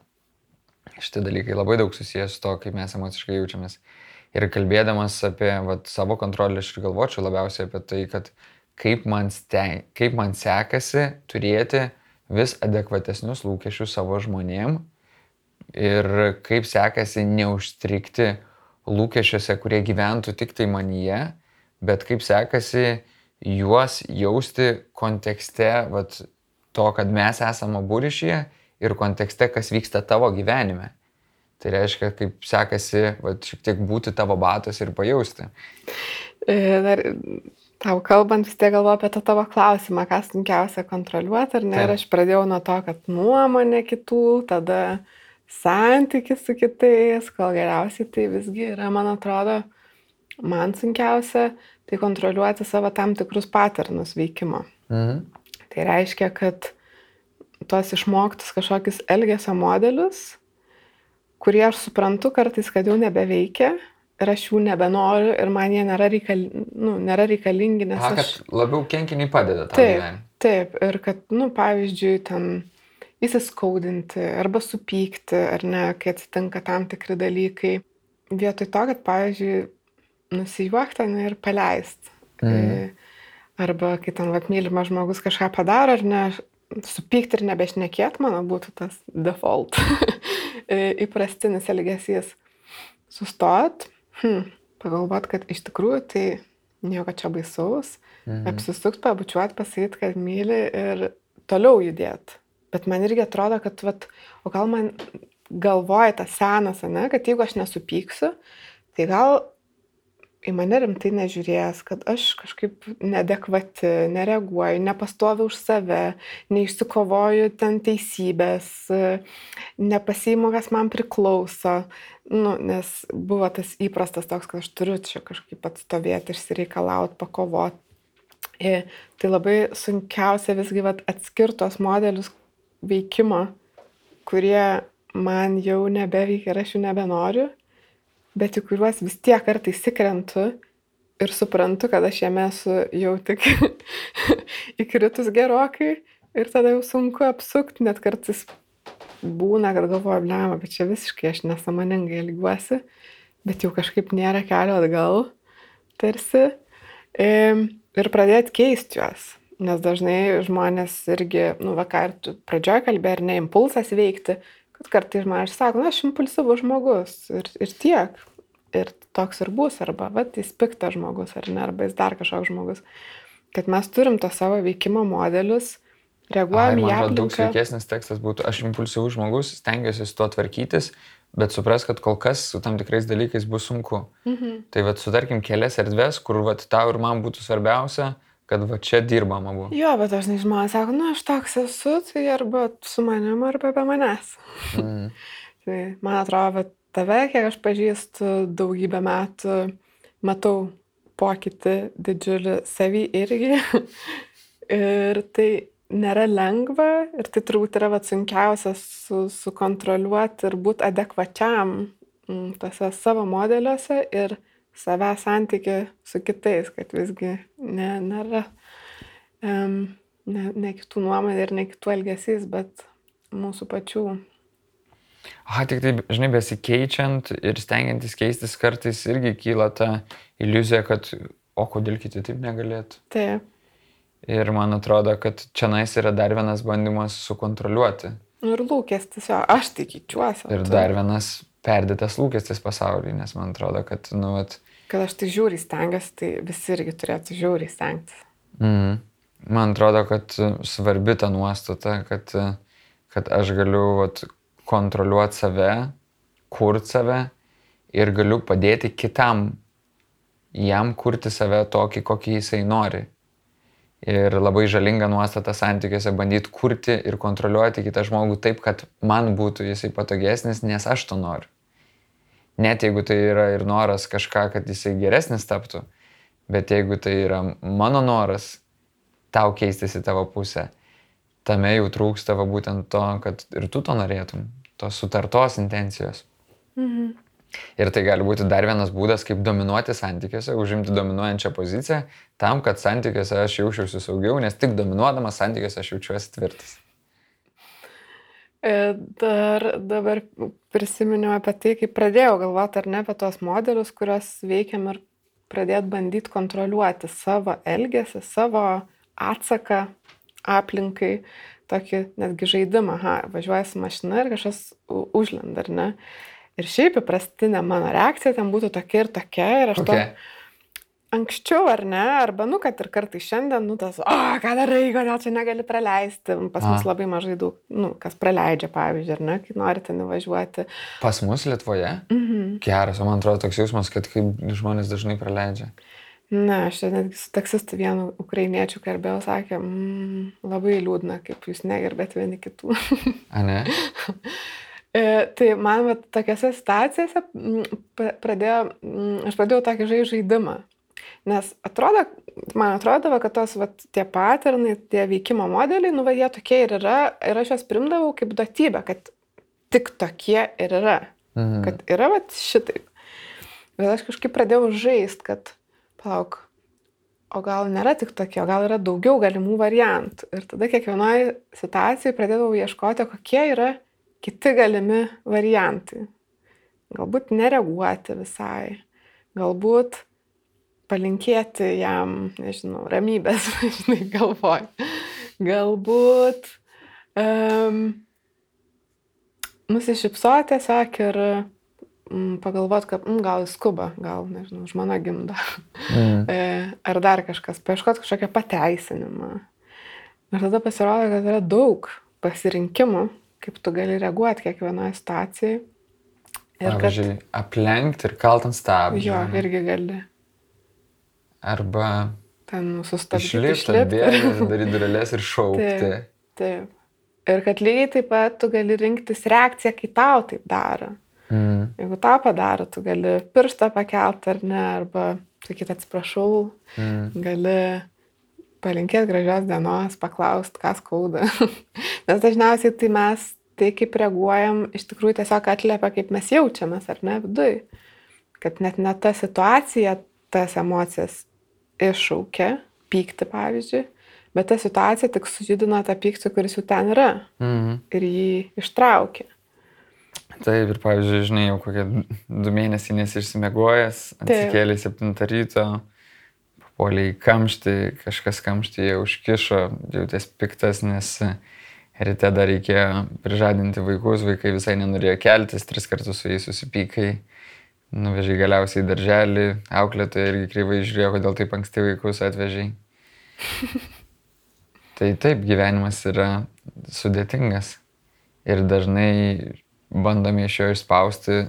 [SPEAKER 2] šitie dalykai labai daug susijęs su to, kaip mes emociškai jaučiamės. Ir kalbėdamas apie vat, savo kontrolę, aš ir galvočiau labiausiai apie tai, kad kaip man, steng, kaip man sekasi turėti vis adekvatesnius lūkesčius savo žmonėm ir kaip sekasi neužstrikti lūkesčiuose, kurie gyventų tik tai manyje, bet kaip sekasi juos jausti kontekste vat, to, kad mes esame abu ryšyje ir kontekste, kas vyksta tavo gyvenime. Tai reiškia, kaip sekasi va, šiek tiek būti tavo batos ir pajausti.
[SPEAKER 3] E, dar tau kalbant, vis tiek galvoju apie tą tavo klausimą, ką sunkiausia kontroliuoti, ar ne? Taip. Ir aš pradėjau nuo to, kad nuomonė kitų, tada santykis su kitais, kol geriausiai tai visgi yra, man atrodo, man sunkiausia, tai kontroliuoti savo tam tikrus paternus veikimo. Mhm. Tai reiškia, kad tuos išmoktus kažkokius elgesio modelius, kurie aš suprantu kartais, kad jau nebeveikia ir aš jų nebenoriu ir man jie nėra, reikal, nu, nėra reikalingi, nes...
[SPEAKER 2] Aha,
[SPEAKER 3] aš...
[SPEAKER 2] labiau kenkiniai padeda tam
[SPEAKER 3] taip,
[SPEAKER 2] gyvenimui.
[SPEAKER 3] Taip, ir kad, nu, pavyzdžiui, ten įsiskaudinti arba supykti, ar ne, kai atsitinka tam tikri dalykai. Vietoj to, kad, pavyzdžiui, nusijuokti ir paleisti. Mm. Arba kai ten, vad, mylimas žmogus kažką padaro, ar ne, supykti ir nebešnekėt, mano būtų tas default, įprastinis elgesys. Sustot, hmm, pagalvot, kad iš tikrųjų tai nieko čia baisaus, mhm. apsisukt, pabučiuot, pasakyti, kad myli ir toliau judėt. Bet man irgi atrodo, kad, vat, o gal man galvoja tas senas, ne, kad jeigu aš nesupyksiu, tai gal į mane rimtai nežiūrės, kad aš kažkaip nedekvati, nereaguoju, nepastoviu už save, neišsikovoju ten teisybės, nepasiimu, kas man priklauso. Nu, nes buvo tas įprastas toks, kad aš turiu čia kažkaip atstovėti, išsireikalauti, pakovoti. Ir tai labai sunkiausia visgi atskirtos modelius veikimo, kurie man jau nebeveikia ir aš jų nebenoriu bet į kuriuos vis tiek kartais įkrentu ir suprantu, kad aš jame esu jau tik įkritus gerokai ir tada jau sunku apsukti, net kartais būna, kad galvoju, blema, bet čia visiškai aš nesamoningai elgiuosi, bet jau kažkaip nėra kelio atgal, tarsi, ir pradėti keisti juos. Nes dažnai žmonės irgi, nu, vakar pradžioje kalbė, ar ne impulsas veikti, kartais žmonės sako, na, aš impulsyvus žmogus ir, ir tiek. Ir toks ir bus, arba, va, jis piktas žmogus, ar ne, arba jis dar kažkoks žmogus. Kad mes turim to savo veikimo modelius, reaguojam į aplinką.
[SPEAKER 2] Daug sveikesnis tekstas būtų, aš impulsyvus žmogus, stengiuosi su tuo tvarkytis, bet supras, kad kol kas su tam tikrais dalykais bus sunku. Mhm. Tai vad sutarkim kelias erdves, kur vad tau ir man būtų svarbiausia, kad va čia dirbam abu.
[SPEAKER 3] Jo, bet dažnai žmonės sako, nu aš toks esu, tai arba su manim, arba be manęs. Mm. tai man atrodo, tave, kiek aš pažįstu daugybę metų, matau pokytį didžiulį savį irgi. ir tai nėra lengva ir tai turbūt yra vat, sunkiausia su, sukontroliuoti ir būti adekvačiam mm, tose savo modeliuose ir save santyki su kitais, kad visgi ne, nėra um, ne, ne kitų nuomonė ir ne kitų elgesys, bet mūsų pačių.
[SPEAKER 2] Aha, tik taip, žinai, besikeičiant ir stengiantis keistis kartais irgi kyla ta iliuzija, kad o kodėl kiti taip negalėtų.
[SPEAKER 3] Taip.
[SPEAKER 2] Ir man atrodo, kad čia nais yra dar vienas bandymas sukontroliuoti.
[SPEAKER 3] Nu ir lūkestis, jo, aš tai keičiuosi.
[SPEAKER 2] Ir dar vienas perdėtas lūkestis pasaulyje, nes man atrodo, kad, nu, vat...
[SPEAKER 3] Kad aš tai žiūri stengiuosi, tai visi irgi turėtų žiūri stengtis.
[SPEAKER 2] Mm. Man atrodo, kad svarbi ta nuostata, kad, kad aš galiu vat, kontroliuoti save, kurti save ir galiu padėti kitam jam kurti save tokį, kokį jisai nori ir labai žalinga nuostata santykiuose bandyti kurti ir kontroliuoti kitą žmogų taip, kad man būtų jisai patogesnis, nes aš to noriu. Net jeigu tai yra ir noras kažką, kad jisai geresnis taptų, bet jeigu tai yra mano noras tau keistis į tavo pusę, tame jau trūksta va būtent to, kad ir tu to norėtum, tos sutartos intencijos. Mhm. Ir tai gali būti dar vienas būdas, kaip dominuoti santykiuose, užimti dominuojančią poziciją, tam, kad santykiuose aš jaučiausi saugiau, nes tik dominuodamas santykiuose aš jaučiuosi tvirtas.
[SPEAKER 3] E, dar dabar prisiminiau apie tai, kaip pradėjau galvoti ar ne apie tos modelius, kuriuos veikiam ir pradėt bandyti kontroliuoti savo elgesį, savo atsaką aplinkai, tokį netgi žaidimą, ha, važiuoja su mašina ir kažkas užlenda, ar ne. Ir šiaip įprastinė mano reakcija ten būtų tokia ir tokia. Ir aš okay. to anksčiau ar ne, arba, nu, kad ir kartai šiandien, nu, tas, o, ką darai, kodėl čia negali praleisti. Pas mus labai mažai daug, nu, kas praleidžia, pavyzdžiui, ar ne, kai nori ten įvažiuoti.
[SPEAKER 2] Pas mus Lietuvoje? Mhm. Geras, o man atrodo toks jausmas, kad kaip žmonės dažnai praleidžia.
[SPEAKER 3] Na, aš netgi su taksistu vienu ukrainiečiu kalbėjau, sakė, mm, labai liūdna, kaip jūs negerbėt vieni kitų.
[SPEAKER 2] A ne?
[SPEAKER 3] E, tai man va, tokiose situacijose pradėjo, aš pradėjau tokį žai žaidimą. Nes atrodo, man atrodo, kad tos va, tie paternai, tie veikimo modeliai, nu va, jie tokie ir yra, ir aš juos primdavau kaip duotybę, kad tik tokie ir yra. Mhm. Kad yra va šitaip. Bet aš kažkaip pradėjau žaisti, kad, palauk, o gal nėra tik tokie, o gal yra daugiau galimų variantų. Ir tada kiekvienoje situacijoje pradėdavau ieškoti, kokie yra kiti galimi variantai. Galbūt nereaguoti visai, galbūt palinkėti jam, nežinau, ramybės, žinai, galvoj. Galbūt um, nusišypsoti tiesiog ir mm, pagalvoti, kad mm, gal jis skuba, gal, nežinau, žmona gimda. Mm. E, ar dar kažkas, paieškoti kažkokią pateisinimą. Ir tada pasirodo, kad yra daug pasirinkimų kaip tu gali reaguoti kiekvienoje situacijoje.
[SPEAKER 2] Ir Pavyzdžiui, kad... aplenkti ir kalt ant stabdžių.
[SPEAKER 3] Jo, irgi gali.
[SPEAKER 2] Arba
[SPEAKER 3] ten sustabdyti.
[SPEAKER 2] Išlipti, bėgti, daryti durelės ir šaukti.
[SPEAKER 3] Taip, taip. Ir kad lygiai taip pat tu gali rinktis reakciją, kai tau taip daro. Mm. Jeigu tau padaro, tu gali pirštą pakelti ar ne, arba sakyti atsiprašau, mm. gali palinkėti gražios dienos, paklausti, kas skauda. Nes dažniausiai tai mes tai, kaip reaguojam, iš tikrųjų tiesiog atliepia, kaip mes jaučiamės, ar ne, viduj. Kad net ne ta situacija tas emocijas iššaukia, pykti pavyzdžiui, bet ta situacija tik sujudina tą pyktį, kuris jau ten yra mhm. ir jį ištraukia.
[SPEAKER 2] Taip, ir pavyzdžiui, žinai, jau kokie du mėnesiai nesišsimegojęs, atsikėlė 7 ryto, puolė į kamštį, kažkas kamštyje užkišo, jautės piktas, nes ryte dar reikėjo prižadinti vaikus, vaikai visai nenorėjo keltis, tris kartus su jais susipykai, nuvežiai galiausiai į darželį, auklėtoja irgi kryvai žiūrėjo, kodėl taip anksti vaikus atvežiai. tai taip, gyvenimas yra sudėtingas ir dažnai bandome iš jo išspausti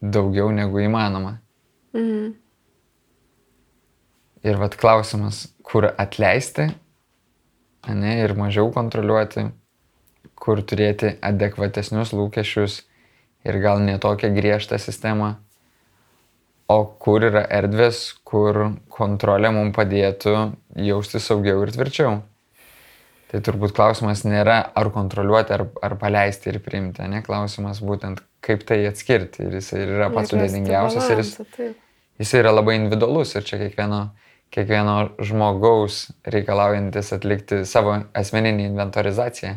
[SPEAKER 2] daugiau negu įmanoma. Mhm. Ir vad klausimas, kur atleisti, ne, ir mažiau kontroliuoti, kur turėti adekvatesnius lūkesčius ir gal netokią griežtą sistemą, o kur yra erdvės, kur kontrolė mums padėtų jausti saugiau ir tvirčiau. Tai turbūt klausimas nėra ar kontroliuoti, ar, ar paleisti ir priimti, ne klausimas būtent kaip tai atskirti. Ir jis yra pats sudėtingiausias ir jis, jis yra labai individualus ir čia kiekvieno, kiekvieno žmogaus reikalaujantis atlikti savo asmeninį inventorizaciją.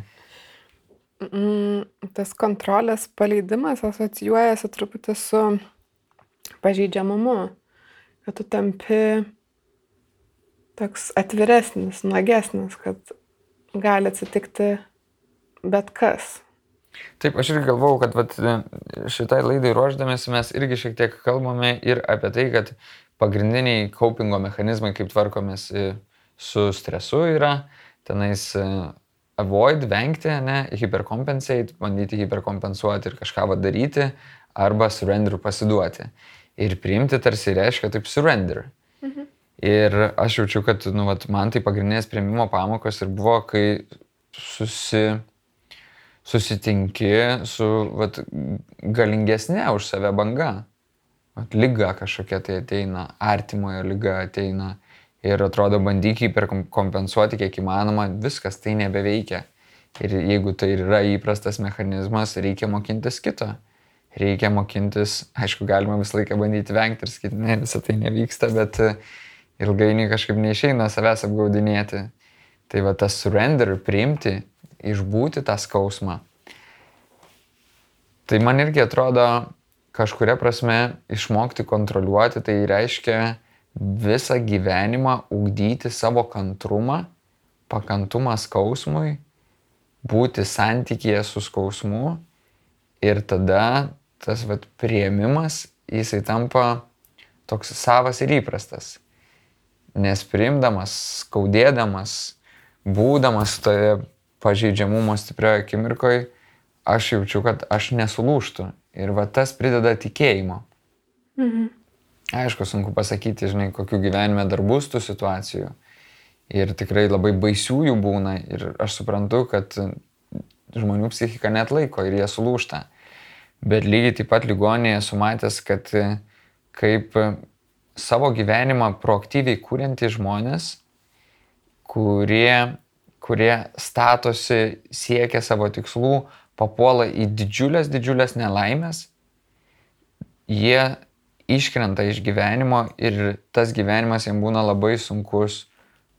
[SPEAKER 3] Mm, tas kontrolės paleidimas asocijuojasi truputį su pažeidžiamumu, kad tu tampi toks atviresnis, nuogesnis, kad gali atsitikti bet kas.
[SPEAKER 2] Taip, aš irgi galvau, kad vat, šitai laidai ruoždamėsi mes irgi šiek tiek kalbame ir apie tai, kad pagrindiniai copingo mechanizmai, kaip tvarkomės su stresu yra, tenais avoid, vengti, ne, hipercompensate, bandyti hiperkompensuoti ir kažką daryti, arba surrender pasiduoti. Ir priimti tarsi reiškia taip surrender. Mhm. Ir aš jaučiu, kad nu, vat, man tai pagrindinės prieimimo pamokos ir buvo, kai susi, susitinki su vat, galingesnė už save banga. Vat, lyga kažkokia tai ateina, artimojo lyga ateina ir atrodo bandyk hiperkompensuoti kiek įmanoma, viskas tai nebeveikia. Ir jeigu tai yra įprastas mechanizmas, reikia mokintis kito. Reikia mokintis, aišku, galima visą laiką bandyti vengti ir sakyti, ne, visą tai nevyksta, bet e, ilgainiui kažkaip neišeina savęs apgaudinėti. Tai va tas surrender, priimti, išbūti tą skausmą. Tai man irgi atrodo, kažkuria prasme išmokti kontroliuoti, tai reiškia visą gyvenimą ugdyti savo kantrumą, pakantumą skausmui, būti santykėje su skausmu ir tada tas vat, prieimimas, jisai tampa toks savas ir įprastas. Nes priimdamas, skaudėdamas, būdamas toje pažeidžiamumo stiprioje akimirkoje, aš jaučiu, kad aš nesulūštų. Ir va tas prideda tikėjimo. Mhm. Aišku, sunku pasakyti, žinai, kokiu gyvenime dar bus tų situacijų. Ir tikrai labai baisių jų būna. Ir aš suprantu, kad žmonių psichika net laiko ir jie sulūšta. Bet lygiai taip pat ligonėje esu matęs, kad kaip savo gyvenimą proaktyviai kūrintys žmonės, kurie, kurie statosi, siekia savo tikslų, papuola į didžiulės, didžiulės nelaimės, jie iškrenta iš gyvenimo ir tas gyvenimas jam būna labai sunkus,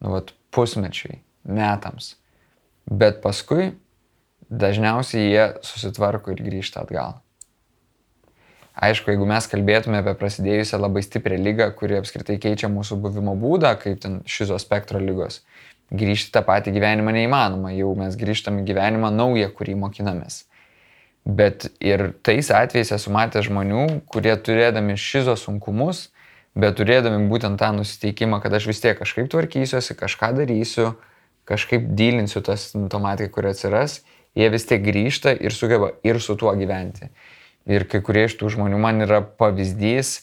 [SPEAKER 2] nu, vat, pusmečiui, metams. Bet paskui dažniausiai jie susitvarko ir grįžta atgal. Aišku, jeigu mes kalbėtume apie prasidėjusią labai stiprią lygą, kuri apskritai keičia mūsų buvimo būdą, kaip ten šizo spektro lygos, grįžti tą patį gyvenimą neįmanoma, jau mes grįžtam į gyvenimą naują, kurį mokinamės. Bet ir tais atvejais esu matęs žmonių, kurie turėdami šizo sunkumus, bet turėdami būtent tą nusiteikimą, kad aš vis tiek kažkaip tvarkysiuosi, kažką darysiu, kažkaip dylinsiu tą simptomatiką, kuri atsiras, jie vis tiek grįžta ir sugeba ir su tuo gyventi. Ir kai kurie iš tų žmonių man yra pavyzdys,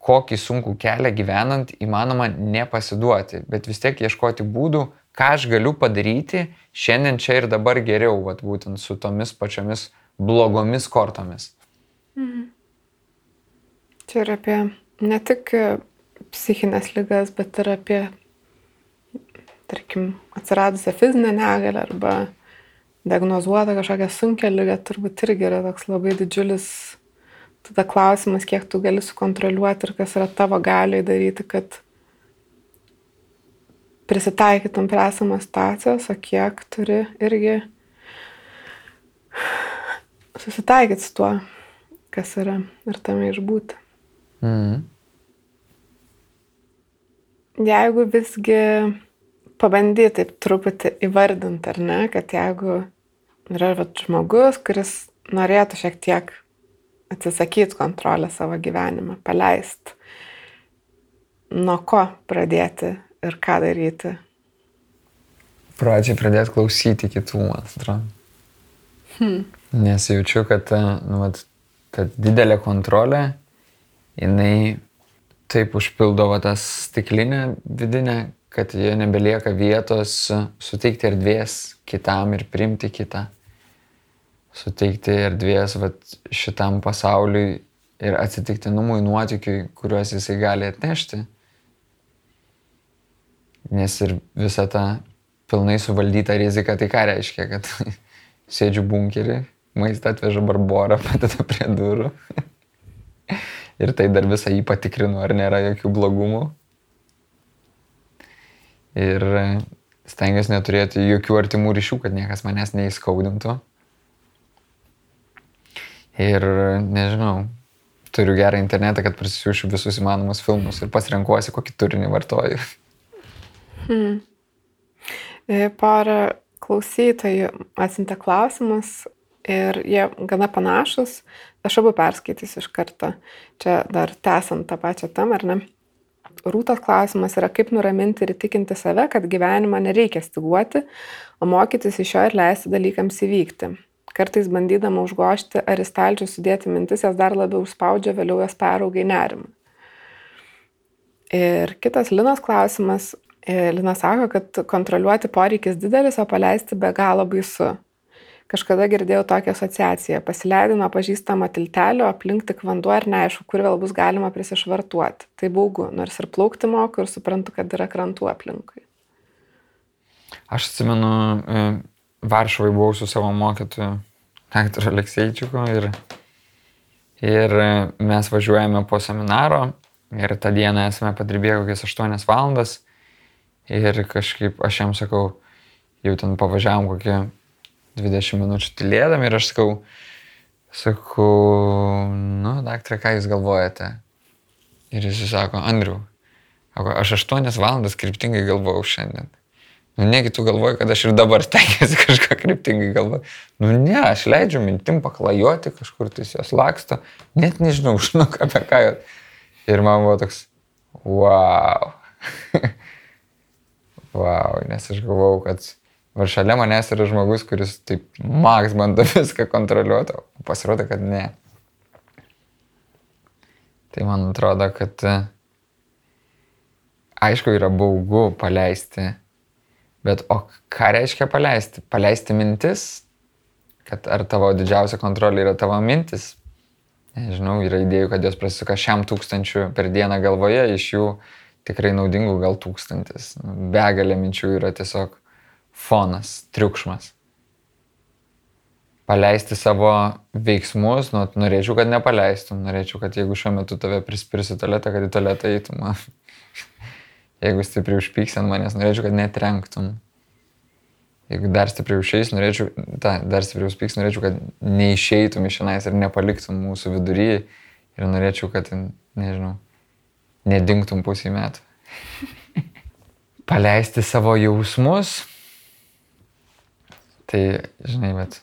[SPEAKER 2] kokį sunkų kelią gyvenant įmanoma nepasiduoti, bet vis tiek ieškoti būdų, ką aš galiu padaryti šiandien čia ir dabar geriau, vat, būtent su tomis pačiomis blogomis kortomis. Mhm.
[SPEAKER 3] Čia ir apie ne tik psichinės lygas, bet ir apie, tarkim, atsiradusią fizinę negalę arba diagnozuotą kažkokią sunkę lygą, turbūt irgi yra toks labai didžiulis tada klausimas, kiek tu gali sukontroliuoti ir kas yra tavo galiai daryti, kad prisitaikytum prie esamos situacijos, o kiek turi irgi susitaikyti su tuo, kas yra ir tame išbūti. Mm. Jeigu visgi pabandyti taip truputį įvardinti, ar ne, kad jeigu yra vat, žmogus, kuris norėtų šiek tiek atsisakyti kontrolę savo gyvenimą, paleisti, nuo ko pradėti ir ką daryti?
[SPEAKER 2] Pradžiai pradėti klausyti kitų, man atrodo. Hmm. Nes jaučiu, kad nu, vat, ta didelė kontrolė, jinai taip užpildo va, tą stiklinę vidinę, kad jie nebelieka vietos suteikti erdvės kitam ir priimti kitą. suteikti erdvės vat, šitam pasauliui ir atsitiktinumui nuotikiui, kuriuos jisai gali atnešti. Nes ir visa ta pilnai suvaldyta rizika, tai ką reiškia, kad sėdžiu bunkerį, maistą atveža barborą, padeda prie durų. ir tai dar visą jį patikrinu, ar nėra jokių blogumų. Ir stengiuosi neturėti jokių artimų ryšių, kad niekas manęs neįskaudintų. Ir nežinau, turiu gerą internetą, kad prisiųšiu visus įmanomus filmus ir pasirenkuosi, kokį turinį vartoju.
[SPEAKER 3] Hmm. E, porą klausytojų atsintė klausimus ir jie gana panašus. Aš abu perskaitysiu iš karto. Čia dar tęsant tą pačią temą, ar ne? Rūtos klausimas yra, kaip nuraminti ir įtikinti save, kad gyvenimą nereikia stiguoti, o mokytis iš jo ir leisti dalykams įvykti. Kartais bandydama užgošti ar į stalčių sudėti mintis, jas dar labiau užspaudžia, vėliau jas peraugai nerimą. Ir kitas Linos klausimas. E, Lina sako, kad kontroliuoti poreikis didelis, o paleisti be galo baisu. Kažkada girdėjau tokią asociaciją. Pasileidai nuo pažįstamo tiltelio, aplink tik vanduo ir neaišku, kur vėl bus galima prisišvartuoti. Tai baugu, nors ir plaukti moku ir suprantu, kad yra krantų aplinkui.
[SPEAKER 2] Aš atsimenu, e, Varšuvai buvau su savo mokytoju, daktaru Alekseičiuku ir, ir mes važiuojame po seminaro ir tą dieną esame padirbėję kokias 8 valandas ir kažkaip aš jam sakau, jau ten pavažiavam kokie 20 minučių tylėdami ir aš sakau, sakau, nu, daktarė, ką jūs galvojate? Ir jis sako, Andriu, aš 8 valandas kryptingai galvojau šiandien. Nu, negi tu galvoji, kad aš ir dabar stengiuosi kažką kryptingai galvoti. Nu, ne, aš leidžiu mintim paklajoti kažkur, tai jos laksto, net nežinau, žinau, apie ką jos. Ir man buvo toks, wow. wow, nes aš galvojau, kad var šalia manęs yra žmogus, kuris taip maks bando viską kontroliuoti, o pasirodo, kad ne. Tai man atrodo, kad aišku yra baugu paleisti Bet o ką reiškia paleisti? Paleisti mintis, kad ar tavo didžiausia kontrolė yra tavo mintis. Nežinau, yra idėjų, kad jos prasisuka šiam tūkstančiu per dieną galvoje, iš jų tikrai naudingų gal tūkstantis. Begalė minčių yra tiesiog fonas, triukšmas. Paleisti savo veiksmus, nu, norėčiau, kad nepaleistum, norėčiau, kad jeigu šiuo metu tave prispirsi tualetą, kad į tualetą eitum. Jeigu stipriai užpyks ant manęs, norėčiau, kad netrenktum. Jeigu dar stipriau išeis, norėčiau, ta, dar stipriau užpyks, norėčiau, kad neišeitum iš šiandien ir nepaliktum mūsų vidury. Ir norėčiau, kad, nežinau, nedingtum pusį metų. Paleisti savo jausmus. Tai, žinai, bet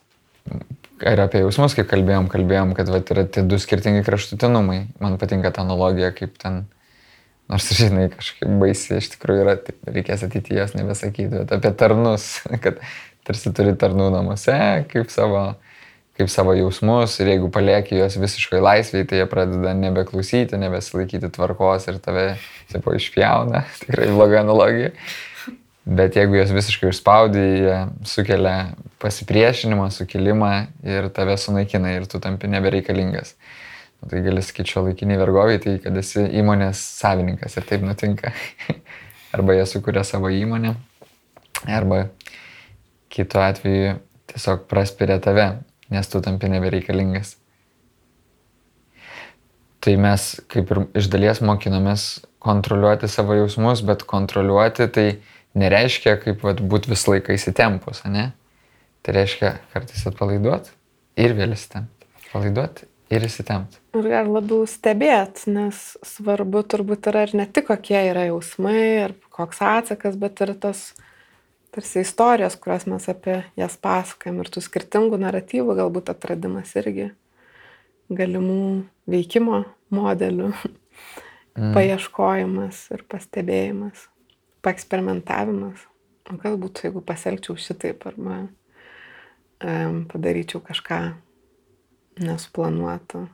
[SPEAKER 2] ir apie jausmus, kaip kalbėjom, kalbėjom, kad vat, yra tie du skirtingi kraštutinumai. Man patinka ta analogija, kaip ten Nors, žinai, kažkaip baisiai iš tikrųjų yra, tai reikės ateityje jos nebesakyti, bet apie tarnus, kad tarsi turi tarnų namuose, kaip savo, kaip savo jausmus ir jeigu palieki juos visiškai laisviai, tai jie pradeda nebeklausyti, nebesilaikyti tvarkos ir tave, tipo, išpjauna, tikrai bloga analogija. Bet jeigu juos visiškai išspaudai, jie sukelia pasipriešinimą, sukilimą ir tave sunaikina ir tu tampi nebereikalingas. Nu, tai gali sakyti, šio laikiniai vergoviai, tai kad esi įmonės savininkas ir taip nutinka. arba jie sukuria savo įmonę, arba kitu atveju tiesiog praspiria tave, nes tu tampi nebereikalingas. Tai mes kaip ir iš dalies mokinomės kontroliuoti savo jausmus, bet kontroliuoti tai nereiškia kaip būti visą laiką įsitempus, ne? Tai reiškia kartais atpalaiduoti ir vėl įsitempti. Atpalaiduoti ir įsitemti.
[SPEAKER 3] Ir gal labiau stebėti, nes svarbu turbūt yra ir ne tik kokie yra jausmai, ir koks atsakas, bet ir tas tarsi istorijos, kurias mes apie jas pasakojam ir tų skirtingų naratyvų galbūt atradimas irgi galimų veikimo modelių, mm. paieškojimas ir pastebėjimas, paeksperimentavimas. O kas būtų, jeigu pasielgčiau šitaip arba um, padaryčiau kažką nesuplanuota.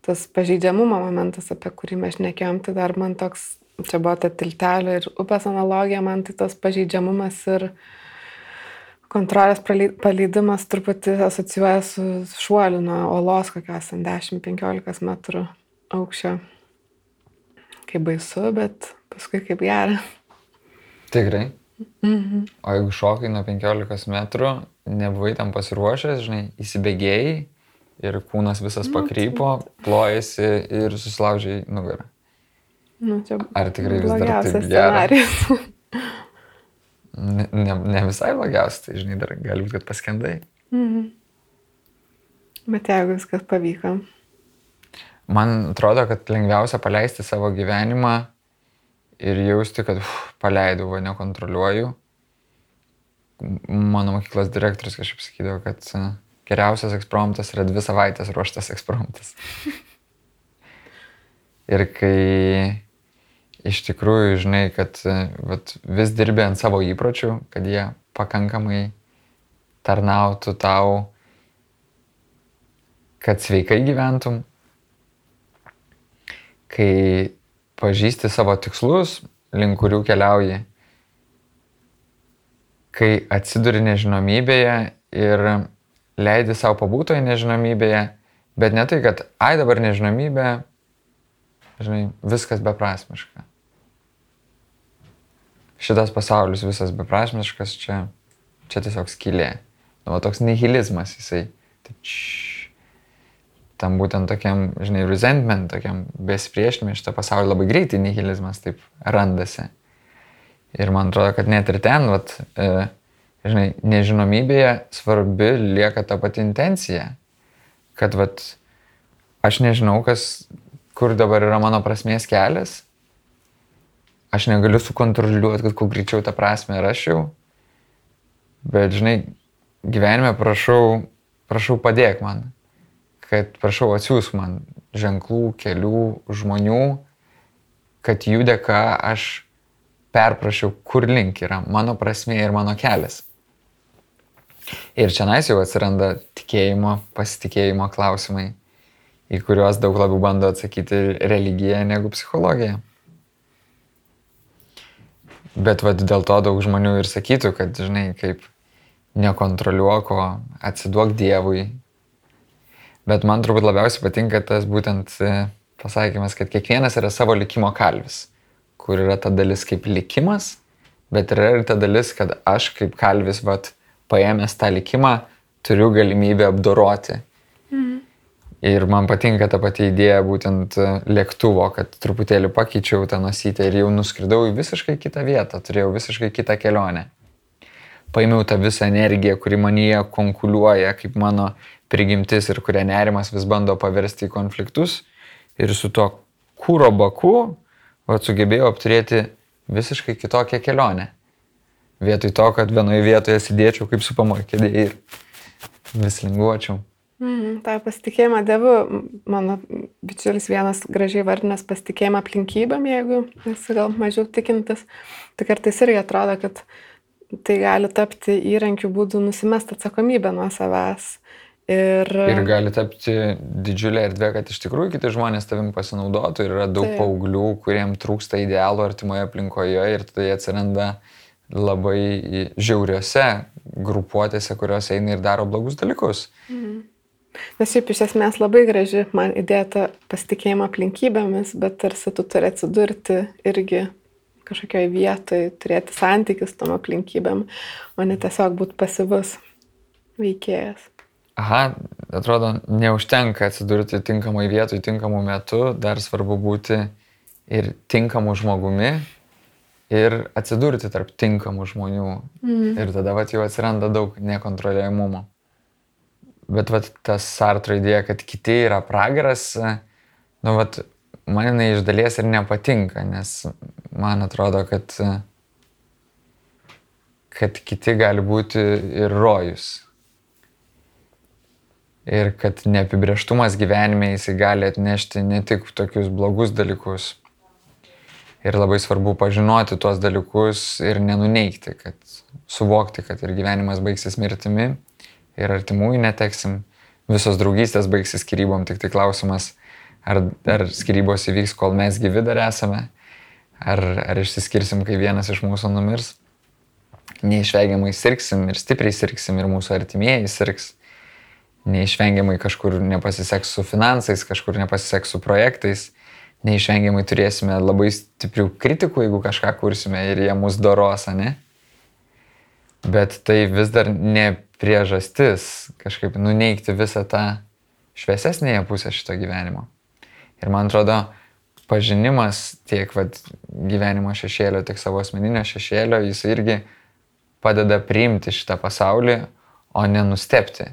[SPEAKER 3] Tas pažeidžiamumo momentas, apie kurį mes nekėjom, tai dar man toks, čia buvo ta tiltelio ir upės analogija, man tai tas pažeidžiamumas ir kontrolės paleidimas truputį asocijuoja su šuoliu nuo olos kokios ten 10-15 metrų aukščio. Kaip baisu, bet paskui kaip gera.
[SPEAKER 2] Tikrai.
[SPEAKER 3] Mhm.
[SPEAKER 2] O jeigu šokai nuo 15 metrų, nebuvai tam pasiruošęs, žinai, įsibėgėjai ir kūnas visas
[SPEAKER 3] Nu,
[SPEAKER 2] pakrypo, plojasi ir susilaužiai nugarą.
[SPEAKER 3] Nu,
[SPEAKER 2] Ar tikrai vis dar taip gera? Ne, ne, ne visai blogiausia, tai žinai, dar gali būti, kad paskendai.
[SPEAKER 3] Mhm. Bet jeigu viskas pavyko.
[SPEAKER 2] Man atrodo, kad lengviausia paleisti savo gyvenimą ir jausti, kad uf, paleidau, va, nekontroliuoju. Mano mokyklos direktorius kažkaip sakydavo, kad e, geriausias ekspromptas yra dvi savaitės ruoštas ekspromptas. ir kai iš tikrųjų žinai, kad e, vat, vis dirbi ant savo įpročių, kad jie pakankamai tarnautų tau, kad sveikai gyventum, kai pažįsti savo tikslus, link kurių keliauji, kai atsiduri nežinomybėje ir leidi savo pabūtoje nežinomybėje, bet ne tai, kad, ai dabar nežinomybė, žinai, viskas beprasmiška. Šitas pasaulis visas beprasmiškas, čia, čia tiesiog skylė. Nu, toks nihilizmas, jisai. Taip, čš, tam būtent tokiam, žinai, resentment, tokiam besipriešinimui šitą pasaulį labai greitai nihilizmas taip randasi. Ir man atrodo, kad net ir ten, vat, e, žinai, nežinomybėje svarbi lieka ta pati intencija. Kad, vat, aš nežinau, kas, kur dabar yra mano prasmės kelias. Aš negaliu sukontroliuoti, kad kuo greičiau tą prasme rašiau. Bet, žinai, gyvenime prašau, prašau padėk man kad prašau atsiųsk man ženklų, kelių, žmonių, kad jų dėka aš perprašiau, kur link yra mano prasmė ir mano kelias. Ir čia nais jau atsiranda tikėjimo, pasitikėjimo klausimai, į kuriuos daug labiau bando atsakyti religija negu psichologija. Bet vad dėl to daug žmonių ir sakytų, kad, žinai, kaip nekontroliuok, o atsiduok Dievui, Bet man turbūt labiausiai patinka tas būtent e, pasakymas, kad kiekvienas yra savo likimo kalvis, kur yra ta dalis kaip likimas, bet yra ir ta dalis, kad aš kaip kalvis, vat, paėmęs tą likimą, turiu galimybę apdoroti. Mhm. Ir man patinka ta pati idėja būtent e, lėktuvo, kad truputėlį pakeičiau tą nosytę ir jau nuskridau į visiškai kitą vietą, turėjau visiškai kitą kelionę. Paėmiau tą visą energiją, kuri manyje konkuliuoja kaip mano prigimtis ir kurią nerimas vis bando paversti į konfliktus. Ir su tuo kūro baku vat, sugebėjau apturėti visiškai kitokią kelionę. Vietoj to, kad vienoje vietoje sėdėčiau kaip su pamokėdė ir vis linguočiau.
[SPEAKER 3] Mhm, tą pasitikėjimą Dievu, mano bičiulis vienas gražiai vardinęs pasitikėjimą aplinkybėm, jeigu esi gal mažiau tikintis, tai kartais irgi atrodo, kad tai gali tapti įrankių būdų nusimesti atsakomybę nuo savęs. Ir,
[SPEAKER 2] Ir gali tapti didžiulė erdvė, kad iš tikrųjų kiti žmonės tavim pasinaudotų ir yra daug
[SPEAKER 3] Taip.
[SPEAKER 2] paauglių, kuriem trūksta idealų artimoje aplinkoje ir tada jie atsiranda labai žiauriose grupuotėse, kurios eina ir daro blogus dalykus.
[SPEAKER 3] Nes šiaip iš esmės labai graži man įdėta pasitikėjimo aplinkybėmis, bet tarsi tu turi atsidurti irgi kažkokioje vietoje, turėti santykius tom aplinkybėm, o ne tiesiog būti pasivus veikėjas.
[SPEAKER 2] Aha, atrodo, neužtenka atsidurti tinkamai vietoj, tinkamu metu, dar svarbu būti ir tinkamu žmogumi ir atsidurti tarp tinkamų žmonių.
[SPEAKER 3] Mm.
[SPEAKER 2] Ir tada vat, jau atsiranda daug nekontroliuojamumo. Bet vat, tas Sartre idėja, kad kiti yra pragaras, nu, vat, man jinai iš dalies ir nepatinka, nes man atrodo, kad, kad kiti gali būti ir rojus. Ir kad neapibrieštumas gyvenime jisai gali atnešti ne tik tokius blogus dalykus. Ir labai svarbu pažinoti tuos dalykus ir nenuneikti, kad suvokti, kad ir gyvenimas baigsis mirtimi, ir artimųjų neteksim, visos draugystės baigsis skirybom, tik tai klausimas, ar, ar skirybos įvyks, kol mes gyvi dar esame, ar, ar išsiskirsim, kai vienas iš mūsų numirs. neišvengiamai sirgsim ir stipriai sirgsim ir mūsų artimieji sirgs. Neišvengiamai kažkur nepasiseks su finansais, kažkur nepasiseks su projektais. Neišvengiamai turėsime labai stiprių kritikų, jeigu kažką kursime ir jie mus doros, ne? Bet tai vis dar ne priežastis kažkaip nuneikti visą tą šviesesnėje pusę šito gyvenimo. Ir man atrodo, pažinimas tiek vat, gyvenimo šešėlio, tiek savo asmeninio šešėlio, jis irgi padeda priimti šitą pasaulį, o ne nustepti.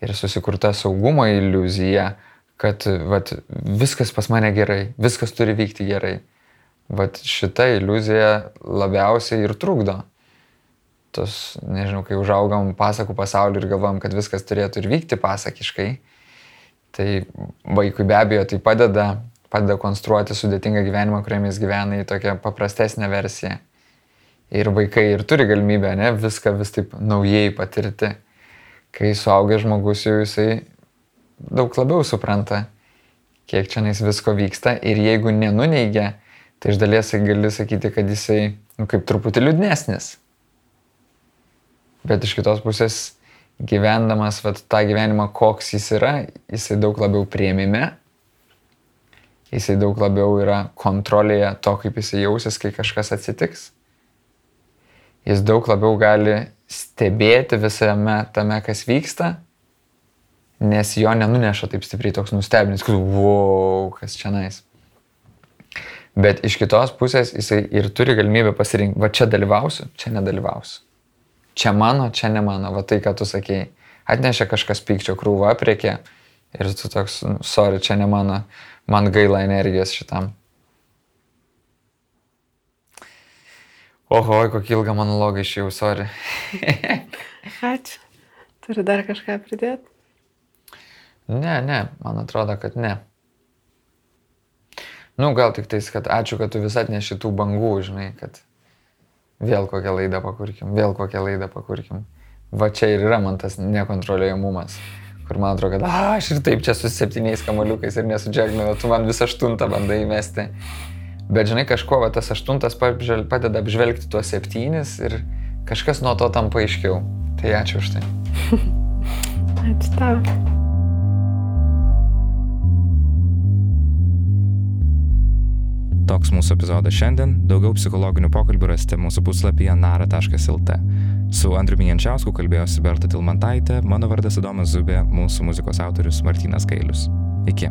[SPEAKER 2] Ir susikurta saugumo iliuzija, kad vat, viskas pas mane gerai, viskas turi vykti gerai. Vat šita iliuzija labiausiai ir trukdo. Tos, nežinau, kai užaugam pasakų pasaulį ir galvom, kad viskas turėtų ir vykti pasakiškai, tai vaikui be abejo tai padeda, padeda konstruoti sudėtingą gyvenimą, kuriame jis gyvena į tokią paprastesnę versiją ir vaikai ir turi galimybę, ne, viską vis taip naujai patirti. Kai suaugęs žmogus jau jisai daug labiau supranta, kiek čia nais visko vyksta ir jeigu nenuneigia, tai iš dalies gali sakyti, kad jisai, nu, kaip truputį liūdnesnis. Bet iš kitos pusės, gyvendamas vat, tą gyvenimą, koks jis yra, jisai daug labiau prieimime, jisai daug labiau yra kontrolėje to, kaip jisai jausis, kai kažkas atsitiks jis daug labiau gali stebėti visame tame, kas vyksta, nes jo nenuneša taip stipriai toks nustebinis, kad, wow, kas čia nais. Bet iš kitos pusės jisai ir turi galimybę pasirinkti, va čia dalyvausiu, čia nedalyvausiu. Čia mano, čia ne mano, va tai, ką tu sakėjai. Atnešė kažkas pykčio krūvą priekė ir tu toks, nu, sorry, čia ne mano, man gaila energijos šitam. Oho, kokį ilgą monologą išėjau, sorry.
[SPEAKER 3] Ačiū. Turi dar kažką pridėti?
[SPEAKER 2] Ne, ne, man atrodo, kad ne. Nu, gal tik tais, kad ačiū, kad tu vis atneši tų bangų, žinai, kad vėl kokią laidą pakurkim, vėl kokią laidą pakurkim. Va čia ir yra man tas nekontroliuojamumas, kur man atrodo, kad a, aš ir taip čia su septyniais kamoliukais ir nesu džeglinu, tu man visą aštuntą bandai įmesti. Bet žinai, kažkuo va, tas aštuntas padeda apžvelgti tuos septynis ir kažkas nuo to tam paaiškiau. Tai ačiū už tai.
[SPEAKER 3] ačiū tau.
[SPEAKER 1] Toks mūsų epizodas šiandien. Daugiau psichologinių pokalbių rasite mūsų puslapyje nara.lt. Su Andriu Jančiausku kalbėjosi Berta Tilmantaitė, mano vardas Adomas Zubė, mūsų muzikos autorius Martinas Gailius. Iki.